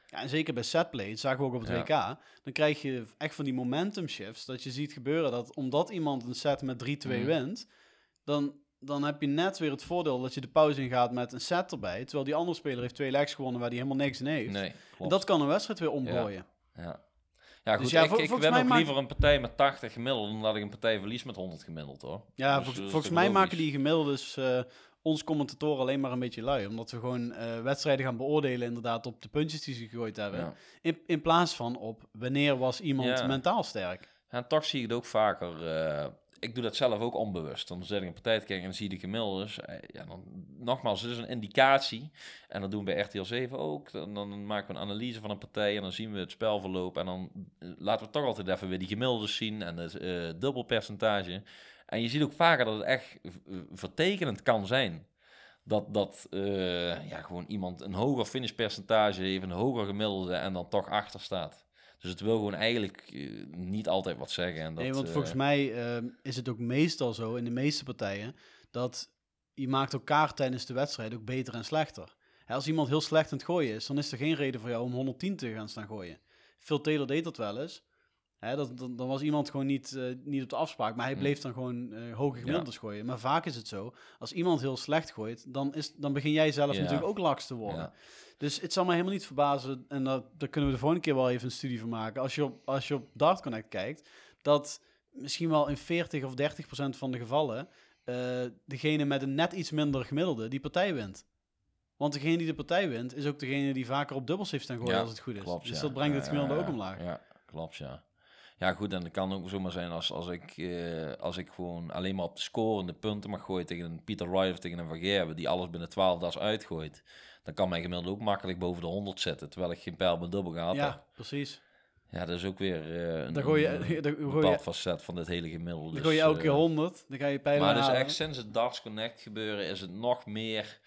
Ja, en zeker bij setplay, dat zagen we ook op het Ja. WK, dan krijg je echt van die momentum shifts, dat je ziet gebeuren dat omdat iemand een set met 3-2 Mhm. wint, dan, dan heb je net weer het voordeel dat je de pauze ingaat met een set erbij, terwijl die andere speler heeft twee legs gewonnen waar die helemaal niks in heeft. nee, en dat kan een wedstrijd weer omgooien. Ja. Ja, goed. ja, ik, ik mij ook liever een partij met 80 gemiddeld dan dat ik een partij verlies met 100 gemiddeld, hoor. Ja, Dus, vol- eh, volgens mij logisch. maken die gemiddeldes eh ons commentatoren alleen maar een beetje lui, omdat we gewoon eh, wedstrijden gaan beoordelen inderdaad op de puntjes die ze gegooid hebben, Ja. in, in plaats van op wanneer was iemand mentaal sterk. En toch zie ik het ook vaker. Ik doe dat zelf ook onbewust. Dan zet ik een partij en dan zie je de gemiddeldes. Eh, ja, dan, nogmaals, het is een indicatie. En dat doen we bij RTL 7 ook. Dan, maken we een analyse van een partij en dan zien we het spelverloop. En dan eh, laten we toch altijd even weer die gemiddeldes zien en het eh, dubbelpercentage. En je ziet ook vaker dat het echt vertekenend kan zijn. Dat, dat ja, gewoon iemand een hoger finishpercentage heeft, een hoger gemiddelde en dan toch achter staat. Dus het wil gewoon eigenlijk eh, niet altijd wat zeggen. En dat, nee, want eh, volgens mij ehm, is het ook meestal zo in de meeste partijen dat je maakt elkaar tijdens de wedstrijd ook beter en slechter. Hè, als iemand heel slecht aan het gooien is, dan is er geen reden voor jou om 110 te gaan staan gooien. Phil Taylor deed dat wel eens. Hè, dat, dan, dan was iemand gewoon niet, eh, niet op de afspraak, maar hij Hm. bleef dan gewoon eh hoge gemiddeldes gooien. Maar vaak is het zo, als iemand heel slecht gooit, dan, is, dan begin jij zelf Ja. natuurlijk ook laks te worden. ja. Dus het zal me helemaal niet verbazen, en dat, daar kunnen we de volgende keer wel even een studie van maken. Als je op, als je op Dart Connect kijkt, dat misschien wel in 40 of 30 procent van de gevallen eh, degene met een net iets minder gemiddelde die partij wint. Want degene die de partij wint, is ook degene die vaker op dubbels heeft staan gooien Ja, als het goed is. Klopt, dus ja. dat brengt Ja, het gemiddelde ja, ook ja. omlaag. Ja, klopt, ja. Ja, goed, en het kan ook zomaar zijn als, als, ik, eh, als ik gewoon alleen maar op de scorende punten mag gooien tegen een Pieter Wright of tegen een Van Gerwen, die alles binnen 12 das uitgooit. Dan kan mijn gemiddelde ook makkelijk boven de 100 zetten, terwijl ik geen pijl met dubbel heb. Ja, precies. Ja, dat is ook weer eh, een, Dan gooi je, een, dan een gooi bepaald je, facet van dit hele gemiddelde. dan gooi je elke keer eh, 100, dan ga je pijlen Maar dus halen. echt sinds het Darts Connect gebeuren is het nog meer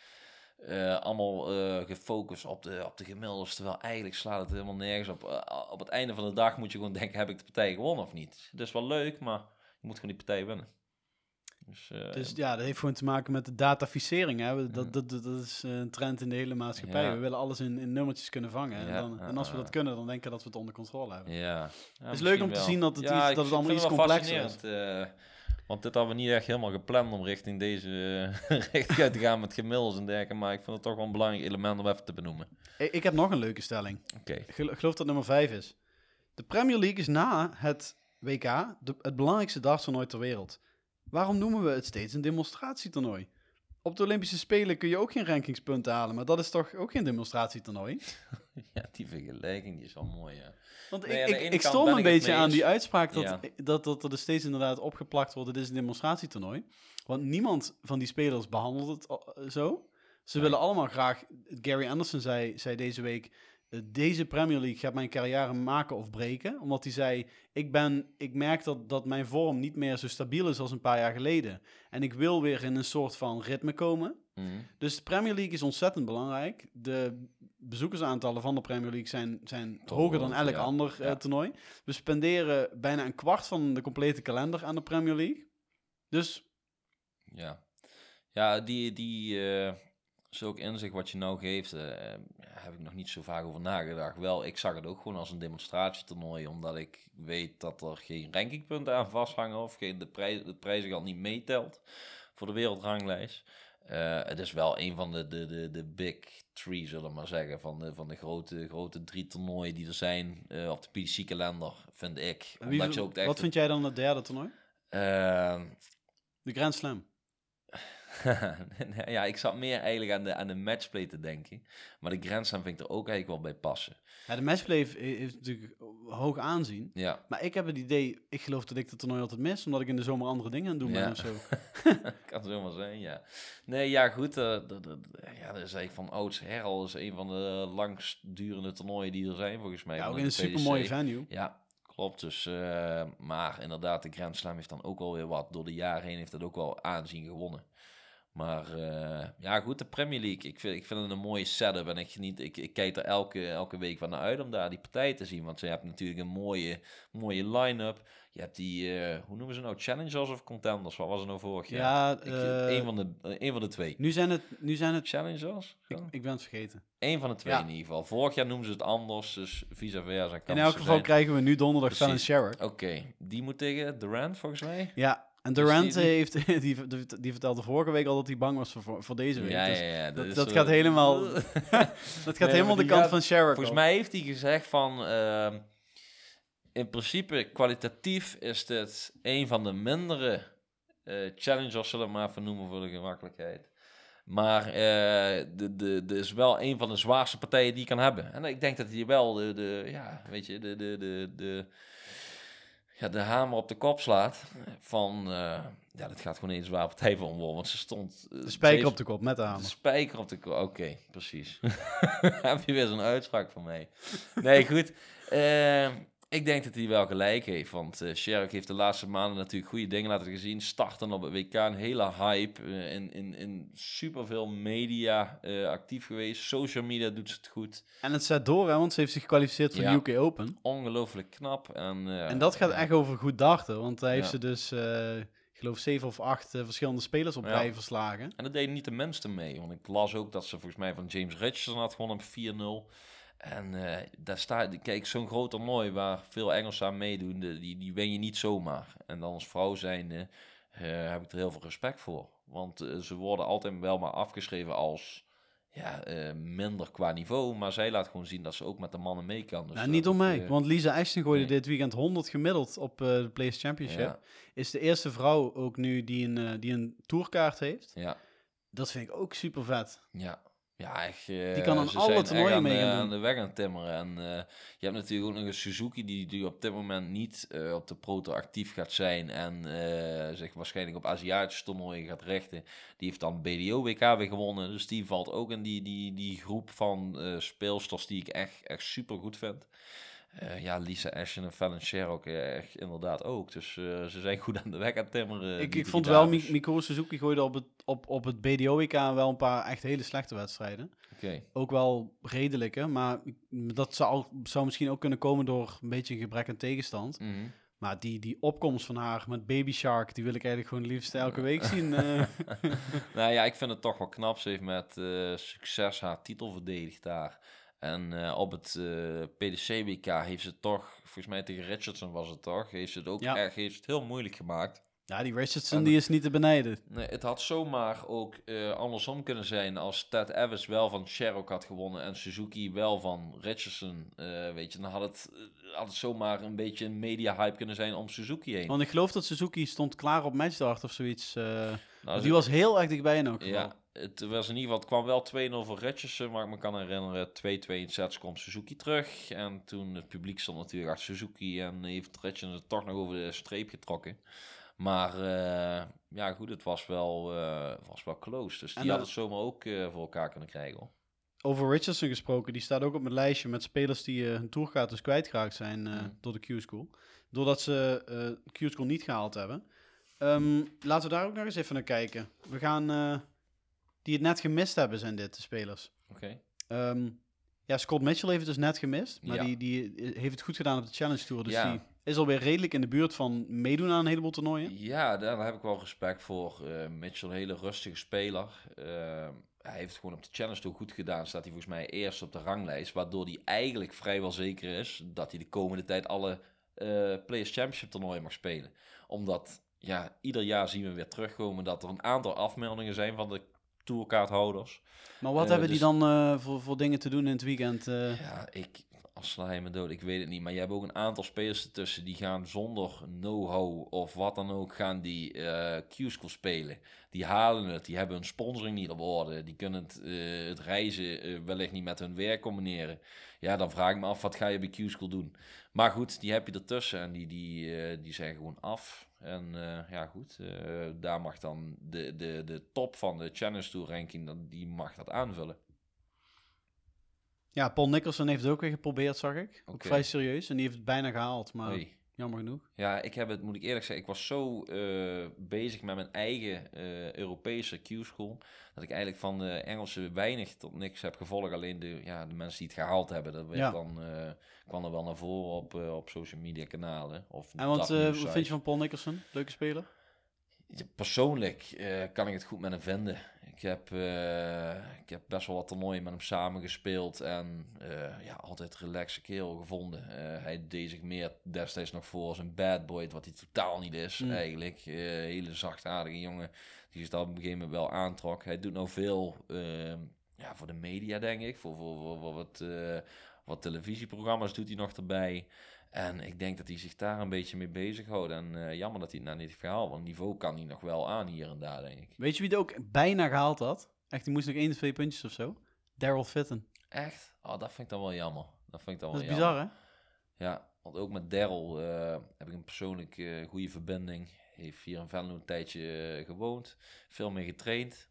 eh, allemaal eh, gefocust op de, op de gemiddeldes. Terwijl eigenlijk slaat het helemaal nergens op. Eh, op het einde van de dag moet je gewoon denken, heb ik de partij gewonnen of niet? Dat is wel leuk, maar je moet gewoon die partij winnen. Dus, Dus ja, dat heeft gewoon te maken met de dataficering. Hè? We- Dat, dat, dat, dat is een trend in de hele maatschappij. Ja. We willen alles in, in nummertjes kunnen vangen. Ja, en, dan, en als we dat kunnen, dan denken we dat we het onder controle hebben. ja. Het is leuk om te wel. zien dat het iets- dat het allemaal iets complexer eh, want dit hadden we niet echt helemaal gepland om richting deze eh, richting uit te gaan met gemiddels en dergelijke. Maar ik vind het toch wel een belangrijk element om even te benoemen. Ik, ik heb nog een leuke stelling. Oké. Ik gel- geloof dat nummer 5 is. De Premier League is na het WK de, het belangrijkste darttoernooi ter wereld. Waarom noemen we het steeds een demonstratietoernooi? Op de Olympische Spelen kun je ook geen rankingspunten halen, maar dat is toch ook geen demonstratietoernooi? Ja, die vergelijking die is wel mooi, ja. Want Nee, ik, ik, stoor een beetje aan die uitspraak dat, Ja. dat, dat er steeds inderdaad opgeplakt wordt, het is een demonstratietoernooi. Want niemand van die spelers behandelt het al- zo. Ze Nee. willen allemaal graag, Gary Anderson zei, zei deze week, eh, deze Premier League gaat mijn carrière maken of breken. Omdat hij zei, ik, ben, ik merk dat, dat mijn vorm niet meer zo stabiel is als een paar jaar geleden. En ik wil weer in een soort van ritme komen. Mhm. Dus de Premier League is ontzettend belangrijk. De bezoekersaantallen van de Premier League zijn, zijn hoger dan elk ja. ander eh, toernooi. We spenderen bijna een kwart van de complete kalender aan de Premier League. Dus Ja, ja die, die eh zulk inzicht wat je nou geeft, ja, heb ik nog niet zo vaak over nagedacht. Wel, ik zag het ook gewoon als een demonstratietoernooi, omdat ik weet dat er geen rankingpunten aan vasthangen of geen, de, prijs, de prijzengeld niet meetelt voor de wereldranglijst. Eh, het is wel een van de, de, de, de big three, zullen we maar zeggen, van de, van de grote, grote drie toernooien die er zijn eh, op de PDC-kalender, vind ik. wie- Omdat je ook echt... wat vind jij dan het derde toernooi? De Grand Slam. ja, ik zat meer eigenlijk aan de, aan de matchplay te denken. Maar de Slam vind ik er ook eigenlijk wel bij passen. Ja, de matchplay heeft, heeft natuurlijk hoog aanzien. Ja, Maar ik heb het idee, ik geloof dat ik het toernooi altijd mis, omdat ik in de zomer andere dingen aan het doen ben Ja. of zo. kan zomaar zijn, ja. Nee, ja, goed. dat, dat, ja, dat is eigenlijk van oudsher al is een van de langstdurende toernooien die er zijn, volgens mij. Ja, ook in een de super mooie PDC. venue. Ja, klopt. Dus, eh, maar inderdaad, de Grand Slam heeft dan ook wel weer wat. Door de jaren heen heeft het ook wel aanzien gewonnen. Maar eh, ja, goed, de Premier League. Ik vind, ik vind het een mooie setup. En ik, geniet, ik, ik kijk er elke, elke week van naar uit om daar die partij te zien. Want je hebt natuurlijk een mooie, mooie line-up. Je hebt die, eh, hoe noemen ze nou, challengers of contenders? Wat was er nou vorig jaar? Ja, Ik, eh, een, van de, een van de twee. nu zijn het, nu zijn het, Challengers? ik, ik ben het vergeten. Eén van de twee Ja. in ieder geval. Vorig jaar noemden ze het anders, dus vice versa. kan In het elk geval zijn. krijgen we nu donderdag Fallon Precies. Sherrock. Oké, die moet tegen Durant volgens mij. Ja, en Dus Durant die- die- heeft, die, die, die vertelde vorige week al dat hij bang was voor, voor deze week. Ja, Dus ja, ja. dat- dat gaat helemaal- dat gaat Nee, helemaal de kant gaat- van Sherrock Volgens mij heeft hij gezegd van... ehm, in principe, kwalitatief is dit een van de mindere eh, challengers, zullen we maar even noemen voor de gemakkelijkheid. Maar eh de, de, de is wel een van de zwaarste partijen die je kan hebben. En ik denk dat hij wel de, de ja, weet je, de, de, de, de, ja, de hamer op de kop slaat. Van, eh, ja, dat gaat gewoon een zware partij hem worden. Want ze stond... eh, De spijker op de kop met de de hamer. spijker op de kop. Oké, precies. Heb je weer zo'n uitspraak van mij. Nee, goed. Eh, ik denk dat hij wel gelijk heeft. Want eh Sherk heeft de laatste maanden natuurlijk goede dingen laten zien. Starten op het WK, een hele hype. eh, in, in, in superveel media eh, actief geweest. Social media doet ze het goed. En het zet door, hè, want ze heeft zich gekwalificeerd voor Ja. de UK Open. Ongelooflijk knap. En, en dat gaat echt over goed darten, want daar heeft ze dus, ik geloof, zeven of acht verschillende spelers op Ja. rij verslagen. En dat deden niet de minste mee. Want ik las ook dat ze volgens mij van James Richardson had gewonnen op 4-0. En eh, daar staat, kijk, zo'n groot toernooi waar veel Engelsen aan meedoen, de- die, die win je niet zomaar. En dan als vrouw zijnde eh, heb ik er heel veel respect voor. Want eh, ze worden altijd wel maar afgeschreven als ja, minder qua niveau. Maar zij laat gewoon zien dat ze ook met de mannen mee kan. Dus nou, niet ik, mij, want Lisa Ashton gooide nee. dit weekend 100 gemiddeld op de Players Championship. ja, Is de eerste vrouw ook nu die een, die een tourkaart heeft. ja, Dat vind ik ook super vet. ja. Ja, echt. eh, Die kan aan alle toernooien aan, mee gaan doen. aan de weg aan timmeren. En eh, je hebt natuurlijk ook nog een Suzuki die, die op dit moment niet eh, op de proto actief gaat zijn. En eh, zich waarschijnlijk op Aziatische toernooien gaat richten. Die heeft dan BDO WK weer gewonnen. Dus die valt ook in die, die, die groep van eh, speelsters die ik echt, echt super goed vind. Eh, ja, Lisa Ashton en Fallon Sherrock eh, echt inderdaad ook. Dus eh, ze zijn goed aan de weg aan het timmeren. ik ik vond wel, dames. Mi- Mikko Suzuki gooide op het, op, op het BDO-WK wel een paar echt hele slechte wedstrijden. Oké. Ook wel redelijke, maar dat zou, zou misschien ook kunnen komen door een beetje een gebrek aan tegenstand. Mhm. Maar die, die opkomst van haar met Baby Shark, die wil ik eigenlijk gewoon liefst elke week zien. nou ja, ik vind het toch wel knap. Ze heeft met succes haar titel verdedigd daar. En eh, op het eh, PDC-WK heeft ze toch, volgens mij tegen Richardson was het toch, heeft ze het ook Ja. echt heeft het heel moeilijk gemaakt. Ja, die Richardson En- die is niet te benijden. Nee, het had zomaar ook eh, andersom kunnen zijn als Ted Evans wel van Sherrock had gewonnen en Suzuki wel van Richardson. eh, weet je, dan had het, eh, had het zomaar een beetje een media-hype kunnen zijn om Suzuki heen. Want ik geloof dat Suzuki stond klaar op matchdart of zoiets. Nou, die was heel erg dichtbij geval. Ja, het was in ieder geval, het kwam wel 2-0 voor Richardson, maar ik me kan herinneren, 2-2 in sets komt Suzuki terug. En toen het publiek stond natuurlijk achter Suzuki en heeft Richardson het toch nog over de streep getrokken. Maar eh, ja, goed, het was wel, eh, was wel close. Dus die had het zomaar ook eh, voor elkaar kunnen krijgen. Hoor. over Richardson gesproken, die staat ook op mijn lijstje met spelers die eh, hun tourkaart dus kwijtgeraakt zijn eh, Mhm. door de Q-School. Doordat ze eh Q-School niet gehaald hebben. Ehm, laten we daar ook nog eens even naar kijken. We gaan, eh, die het net gemist hebben, zijn dit de spelers. Oké. Ehm, ja, Scott Mitchell heeft het dus net gemist, maar Ja. die, die heeft het goed gedaan op de Challenge Tour. Dus Ja. die is alweer redelijk in de buurt van meedoen aan een heleboel toernooien. Ja, daar heb ik wel respect voor. Eh Mitchell, een hele rustige speler. Eh, hij heeft gewoon op de Challenge Tour goed gedaan. Staat hij volgens mij eerst op de ranglijst. Waardoor hij eigenlijk vrijwel zeker is dat hij de komende tijd alle eh, Players Championship toernooien mag spelen. Omdat, ja, ieder jaar zien we weer terugkomen dat er een aantal afmeldingen zijn van de tourkaarthouders. Maar wat hebben dus- die dan eh, voor, voor dingen te doen in het weekend? Ja, ik, als sla me dood, ik weet het niet. Maar je hebt ook een aantal spelers ertussen die gaan zonder know-how of wat dan ook, gaan die eh Q-school spelen. Die halen het, die hebben hun sponsoring niet op orde. Die kunnen het, eh, het reizen eh, wellicht niet met hun werk combineren. Ja, dan vraag ik me af, wat ga je bij Q-school doen? Maar goed, die heb je ertussen en die, die, die zijn gewoon af. En ja, goed, daar mag dan de, de, de top van de Challenge Tour ranking, die mag dat aanvullen. Ja, Paul Nicholson heeft het ook weer geprobeerd, zag ik. Ook vrij serieus. En die heeft het bijna gehaald, maar Oei. jammer genoeg. Ja, ik heb het, moet ik eerlijk zeggen, ik was zo eh, bezig met mijn eigen eh, Europese Q-school, dat ik eigenlijk van de Engelse weinig tot niks heb gevolgd. Alleen de, ja, de mensen die het gehaald hebben, dat werd Ja. dan, eh, kwam er wel naar voren op, eh, op social media kanalen. Of En wat, eh, vind je van Paul Nicholson? Leuke speler? Persoonlijk eh, kan ik het goed met hem vinden. Ik heb, eh, ik heb best wel wat toernooien met hem samengespeeld. En eh, ja, altijd relaxe kerel gevonden. Hij deed zich meer destijds nog voor als een bad boy. Wat hij totaal niet is Mm. eigenlijk. Hele zachtaardige jongen die zich dat op een gegeven moment wel aantrok. Hij doet nou veel eh, ja, voor de media denk ik. Voor, voor, voor, voor wat, wat televisieprogramma's doet hij nog erbij. En ik denk dat hij zich daar een beetje mee bezighoudt. En eh, jammer dat hij het nou niet heeft gehaald. Want niveau kan hij nog wel aan hier en daar, denk ik. Weet je wie er ook bijna gehaald had? Echt, die moest nog één, twee puntjes of zo. Daryl Fitton. Echt? Oh, dat vind ik dan wel jammer. Dat vind ik dan Dat is wel bizar, jammer. hè? Ja, want ook met Daryl eh, heb ik een persoonlijk eh, goede verbinding. Heeft hier in Venlo een tijdje gewoond. Veel mee getraind.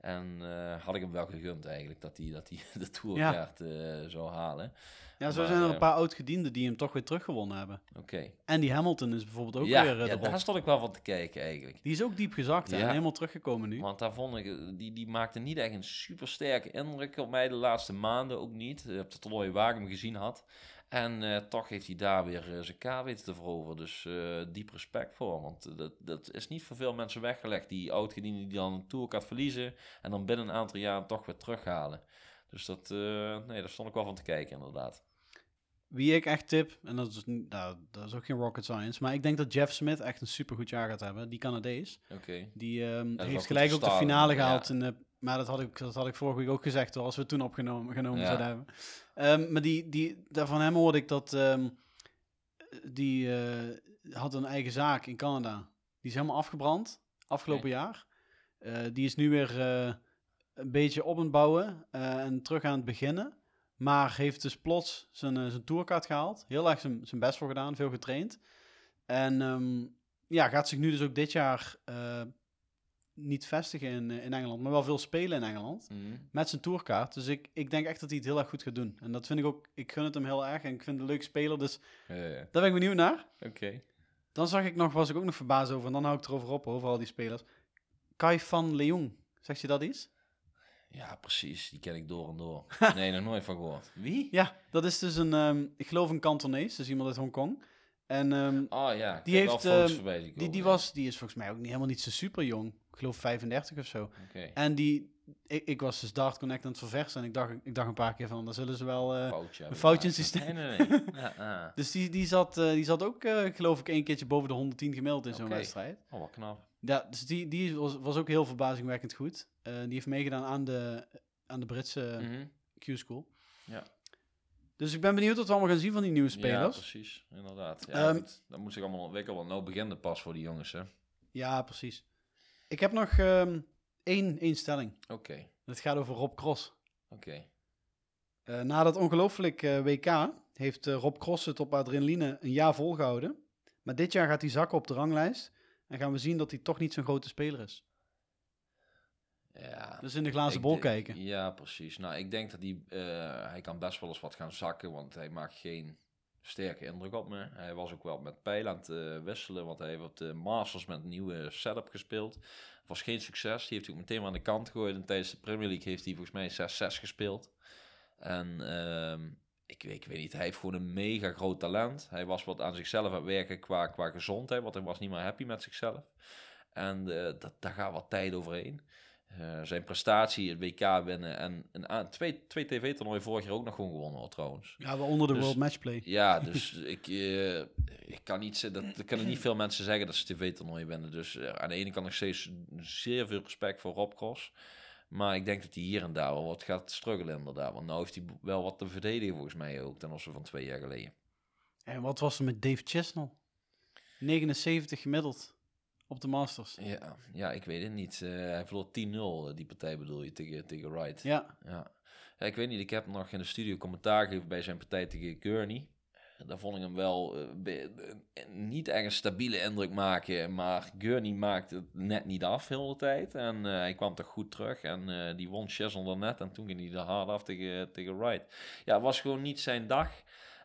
En eh, had ik hem wel gegund eigenlijk dat hij dat hij de tourkaart eh, zou halen. Ja, zo Maar, zijn er eh, een paar oud-gedienden die hem toch weer teruggewonnen hebben. Oké. Andy Hamilton is bijvoorbeeld ook Ja, weer eh, ja erop. daar stond ik wel van te kijken eigenlijk. Die is ook diep gezakt Ja. en helemaal teruggekomen nu. Want daar vond ik, eh, die, die maakte niet echt een super sterke indruk op mij de laatste maanden ook niet. Eh, Op de toernooi waar ik hem gezien had. En eh, toch heeft hij daar weer eh, zijn K weten te veroveren. Dus eh, diep respect voor. Want eh, dat, dat is niet voor veel mensen weggelegd. Die oud-gedienden die dan een tourkaart verliezen. En dan binnen een aantal jaren toch weer terughalen. Dus dat, nee, daar stond ik wel van te kijken inderdaad. Wie ik echt tip, en dat is, nou, dat is ook geen rocket science, maar ik denk dat Jeff Smith echt een supergoed jaar gaat hebben. Die Canadees. Oké. Die ehm, heeft gelijk ook de finale ja. gehaald. In de, maar dat had, ik, dat had ik vorige week ook gezegd, hoor, als we het toen opgenomen genomen Ja. zouden hebben. Ehm, maar die, die, daar van hem hoorde ik dat ehm, die eh, had een eigen zaak in Canada. Die is helemaal afgebrand afgelopen jaar. Eh, die is nu weer eh, een beetje op het bouwen en terug aan het beginnen. Maar heeft dus plots zijn, zijn tourkaart gehaald. Heel erg zijn, zijn best voor gedaan, veel getraind. En ehm, ja, gaat zich nu dus ook dit jaar niet vestigen in, eh, in Engeland, maar wel veel spelen in Engeland. Mhm. Met zijn tourkaart. Dus ik, ik denk echt dat hij het heel erg goed gaat doen. En dat vind ik ook, ik gun het hem heel erg. En ik vind het een leuk speler, dus Ja, ja. daar ben ik benieuwd naar. Oké. Dan zag ik nog, was ik ook nog verbaasd over, en dan hou ik erover op, over al die spelers. Kai van Leong, zegt je dat iets? Ja, precies. Die ken ik door en door. Nee, nog nooit van gehoord. Wie? Ja, dat is dus een, ehm, ik geloof een Kantonees, dus iemand uit Hongkong. En Oh ja, Die heeft, ehm, die, die, ja. was, die is volgens mij ook niet, helemaal niet zo super jong. Ik geloof 35 of zo. En die, ik, ik was dus Dart Connect aan het verversen en ik dacht, ik dacht een paar keer van, daar zullen ze wel... foutje. hebben foutje in systeem. Nee, nee, nee. Ja, ah. dus die, die, zat, eh, die zat ook, eh, geloof ik, één keertje boven de 110 gemiddeld in zo'n wedstrijd. Oh, wat knap. Ja, dus die, die was, was ook heel verbazingwekkend goed. Die heeft meegedaan aan de, aan de Britse Mhm. Q-school. Ja. Dus ik ben benieuwd wat we allemaal gaan zien van die nieuwe Ja, spelers. precies. Inderdaad. Ja, Ehm, goed. Dat moet zich allemaal ontwikkelen. want Nou begint het pas voor die jongens, hè. Ja, precies. Ik heb nog ehm, één, één stelling. Oké. Het gaat over Rob Cross. Oké. Eh, na dat ongelooflijk eh, WK heeft eh, Rob Cross het op adrenaline een jaar volgehouden. Maar dit jaar gaat hij zakken op de ranglijst. En gaan we zien dat hij toch niet zo'n grote speler is. Ja. Dus in de glazen bol denk- kijken. Ja, precies. Nou, ik denk dat hij, eh, hij kan best wel eens wat gaan zakken, want hij maakt geen sterke indruk op me. Hij was ook wel met pijl aan het eh, wisselen, want hij heeft op de Masters met een nieuwe setup gespeeld. Was geen succes. Die heeft hij ook meteen aan de kant gegooid. En tijdens de Premier League heeft hij volgens mij 6-6 gespeeld. En ehm, ik, weet, ik weet niet, hij heeft gewoon een mega groot talent. Hij was wat aan zichzelf aan het werken qua, qua gezondheid, want hij was niet meer happy met zichzelf. En eh, dat, daar gaat wat tijd overheen. Eh, zijn prestatie, het WK winnen en een, twee, twee tv-toernooien vorig jaar ook nog gewoon gewonnen hoor, trouwens. Ja, waaronder de Dus- World Matchplay. Ja, dus ik, eh, ik kan niet dat, er kunnen niet veel mensen zeggen dat ze tv-toernooien winnen. Dus eh, aan de ene kant nog steeds zeer veel respect voor Rob Cross. Maar ik denk dat hij hier en daar wel wat gaat struggelen inderdaad. Want nou heeft hij wel wat te verdedigen volgens mij ook, ten opzichte van twee jaar geleden. En wat was er met Dave Chisnell? 79 gemiddeld op de Masters. Ja, ja ik weet het niet. Eh, hij verloor 10-0, eh, die partij bedoel je, tegen, tegen Wright. Ja, Ja. ja, ik weet niet. Ik heb nog in de studio commentaar gegeven bij zijn partij tegen Gurney. Daar vond ik hem wel eh, be- niet echt een stabiele indruk maken. Maar Gurney maakte het net niet af heel de tijd. En hij kwam toch goed terug. En die won Chesney dan net. En toen ging hij er hard af tegen, tegen Wright. Ja, het was gewoon niet zijn dag.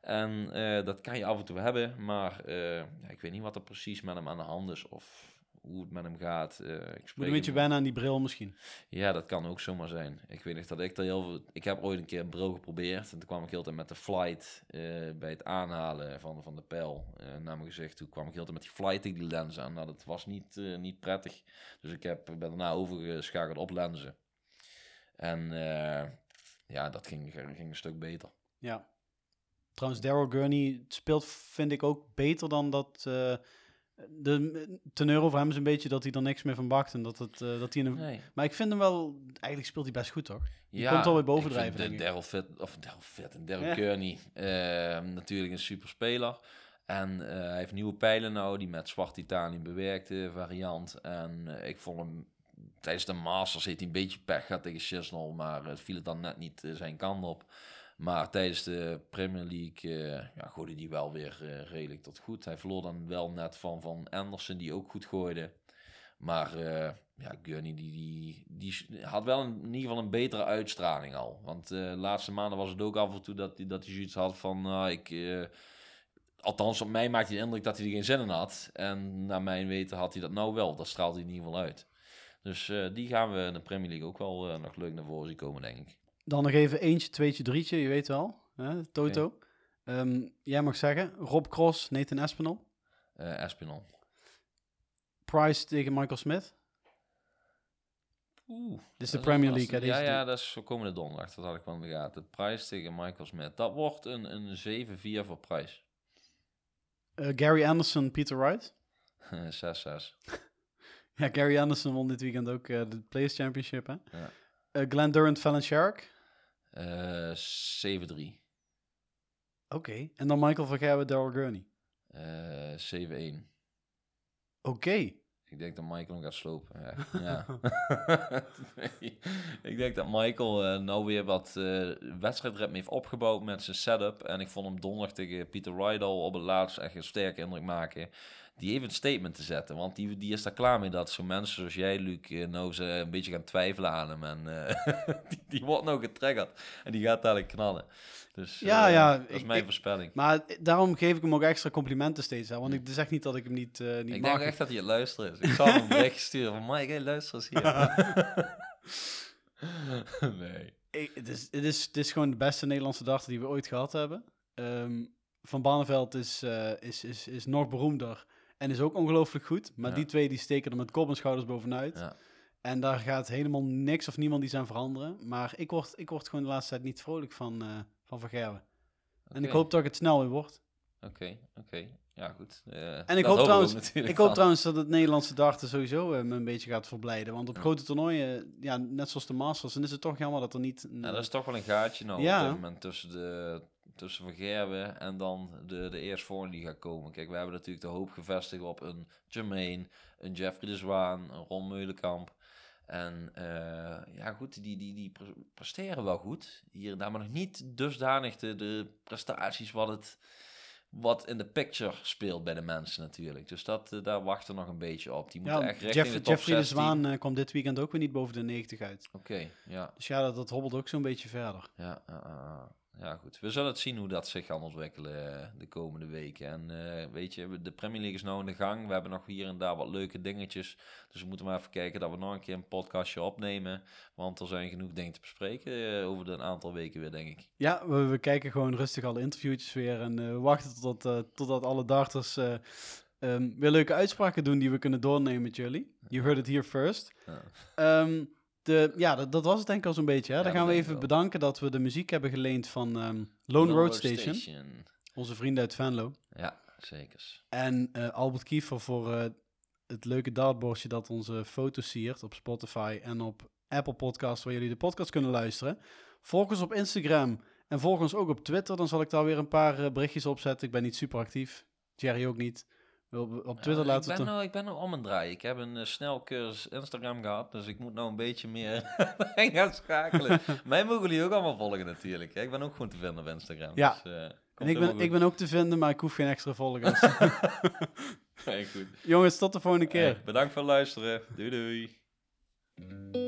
En dat kan je af en toe hebben. Maar ik weet niet wat er precies met hem aan de hand is. Of hoe het met hem gaat. Eh, ik moet een beetje hem- wennen aan die bril misschien. ja, dat kan ook zomaar zijn. Ik weet nog dat ik er heel veel... Ik heb ooit een keer een bril geprobeerd. En toen kwam ik heel tijd met de flight eh, bij het aanhalen van, van de pijl eh, naar mijn gezicht. Toen kwam ik heel tijd met die flight tegen die lens aan. Nou, dat was niet, eh, niet prettig. Dus ik heb, ben daarna overgeschakeld op lenzen. En ja, dat ging, ging een stuk beter. Ja. Trouwens, Daryl Gurney speelt, vind ik, ook beter dan dat... de teneur over hem is een beetje dat hij er niks meer van bakt. En dat, het, eh, dat hij in een... Nee. Maar ik vind hem wel... Eigenlijk speelt hij best goed, toch? Ja, komt alweer ik vind bovendrijven, de. Daryl Fit, of Daryl Fit en Daryl Ja. Kearney, eh, natuurlijk een super speler. En eh, hij heeft nieuwe pijlen nou, die met zwart titanium bewerkte variant. En eh, ik vond hem tijdens de Masters heeft hij een beetje pech gehad tegen Chisnell, maar het viel het dan net niet zijn kant op. Maar tijdens de Premier League uh, ja, gooide hij wel weer eh, redelijk tot goed. Hij verloor dan wel net van, van Anderson, die ook goed gooide. Maar eh, ja, Gurney die, die, die had wel in ieder geval een betere uitstraling al. Want de laatste maanden was het ook af en toe dat, hij- dat hij zoiets had van... nou, ik, althans, op mij maakte hij de indruk dat hij er geen zin in had. En naar mijn weten had hij dat nou wel. Dat straalt hij in ieder geval uit. Dus die gaan we in de Premier League ook wel nog leuk naar voren zien komen, denk ik. Dan nog even eentje, tweetje, drietje. Je weet wel, hè, Toto. Ehm, jij mag zeggen, Rob Cross, Nathan Espinal. Eh Espinal. Price tegen Michael Smith. Oeh. Dit is de Premier League, hè, ja, ja, dat is voor komende donderdag. Dat had ik wel in de gaten. Price tegen Michael Smith. Dat wordt een, een 7-4 voor Price. Eh, Gary Anderson, Peter Wright. 6-6. Ja, Gary Anderson won dit weekend ook eh, de Players Championship, hè? Ja. Eh, Glenn Durant, Fallon Shark. Eh 7-3. Oké. En dan Michael van Gerwen, Daryl Gurney. Eh 7-1. Oké. Ik denk dat Michael hem gaat slopen. Ja. ja. Nee. Ik denk dat Michael eh, nou weer wat eh wedstrijdritme heeft opgebouwd met zijn setup. En ik vond hem donderdag tegen Peter Rydal op het laatst echt een sterke indruk maken. Die heeft een statement te zetten. Want die, die is daar klaar mee dat zo'n mensen zoals jij, Luc, eh, nou ze een beetje gaan twijfelen aan hem. En eh, die, die wordt nou getriggerd. En die gaat dadelijk knallen. Dus Ja, eh, ja, dat is ik- mijn ik- voorspelling. Maar daarom geef ik hem ook extra complimenten steeds. Hè? Want ik zeg niet dat ik hem niet, eh niet Ik mag. denk echt dat hij het luisteren is. Ik zal hem een bericht sturen van Mike, hey, luister eens hier. nee. Ik- het, is, het, is, het is gewoon de beste Nederlandse darter die we ooit gehad hebben. Ehm, Van Barneveld is, eh, is, is, is nog beroemder en is ook ongelooflijk goed. Maar Ja. die twee die steken er met kop en schouders bovenuit. Ja. En daar gaat helemaal niks of niemand iets aan veranderen. Maar ik word, ik word gewoon de laatste tijd niet vrolijk van eh, Van Van Gerwen. En ik hoop dat ik het snel weer word. Oké, oké. Ja, goed. Eh, En ik hoop trouwens, ik hoop trouwens dat het Nederlandse darten sowieso eh, me een beetje gaat verblijden. Want op Ja. grote toernooien, ja, net zoals de Masters, dan is het toch jammer dat er niet... een- Ja, dat is toch wel een gaatje nou Ja. op dit moment tussen, de, tussen Van Gerwen en dan de, de eerstvolgende die gaat komen. Kijk, we hebben natuurlijk de hoop gevestigd op een Jermaine, een Jeffrey de Zwaan, een Ron Meulenkamp. En eh, ja, goed, die, die, die pre- presteren wel goed. Hier en daar, maar nog niet dusdanig de, de prestaties wat het, wat in de picture speelt bij de mensen natuurlijk. Dus dat, eh, daar wachten we nog een beetje op. Die moeten Ja, echt Jeff, de top Jeffrey de 16. Zwaan eh, kwam dit weekend ook weer niet boven de 90 uit. Oké, ja. Dus ja, dat, dat hobbelt ook zo'n beetje verder. Ja, ja, goed. We zullen het zien hoe dat zich gaat ontwikkelen eh, de komende weken. En eh, weet je, de Premier League is nou in de gang. We hebben nog hier en daar wat leuke dingetjes. Dus we moeten maar even kijken dat we nog een keer een podcastje opnemen. Want er zijn genoeg dingen te bespreken eh, over de een aantal weken weer, denk ik. Ja, we, we kijken gewoon rustig alle interviewtjes weer en we wachten tot, totdat alle darters eh, ehm, weer leuke uitspraken doen die we kunnen doornemen met jullie. You heard it here first. Ja. Ehm, de, ja, dat, dat was het denk ik al zo'n beetje. Hè? Dan gaan we even bedanken dat we de muziek hebben geleend van ehm, Lone Road Station. Onze vrienden uit Venlo. Ja, zeker. En eh, Albert Kiefer voor eh, het leuke dartbordje dat onze foto's siert op Spotify en op Apple Podcasts, waar jullie de podcast kunnen luisteren. Volg ons op Instagram en volg ons ook op Twitter. Dan zal ik daar weer een paar eh, berichtjes op zetten. Ik ben niet super actief. Jerry ook niet. Op, op Twitter laten ik we het... ben, nou, ik ben nou om een draai. Ik heb een eh, snelcursus Instagram gehad, dus ik moet nou een beetje meer gaan schakelen. Mij mogen jullie ook allemaal volgen natuurlijk. hè. Ik ben ook gewoon te vinden op Instagram. Ja. Dus, eh, En ik ben, ik ben ook te vinden, maar ik hoef geen extra volgers. Hey, goed. Jongens, tot de volgende keer. Hey, bedankt voor het luisteren. Doei doei.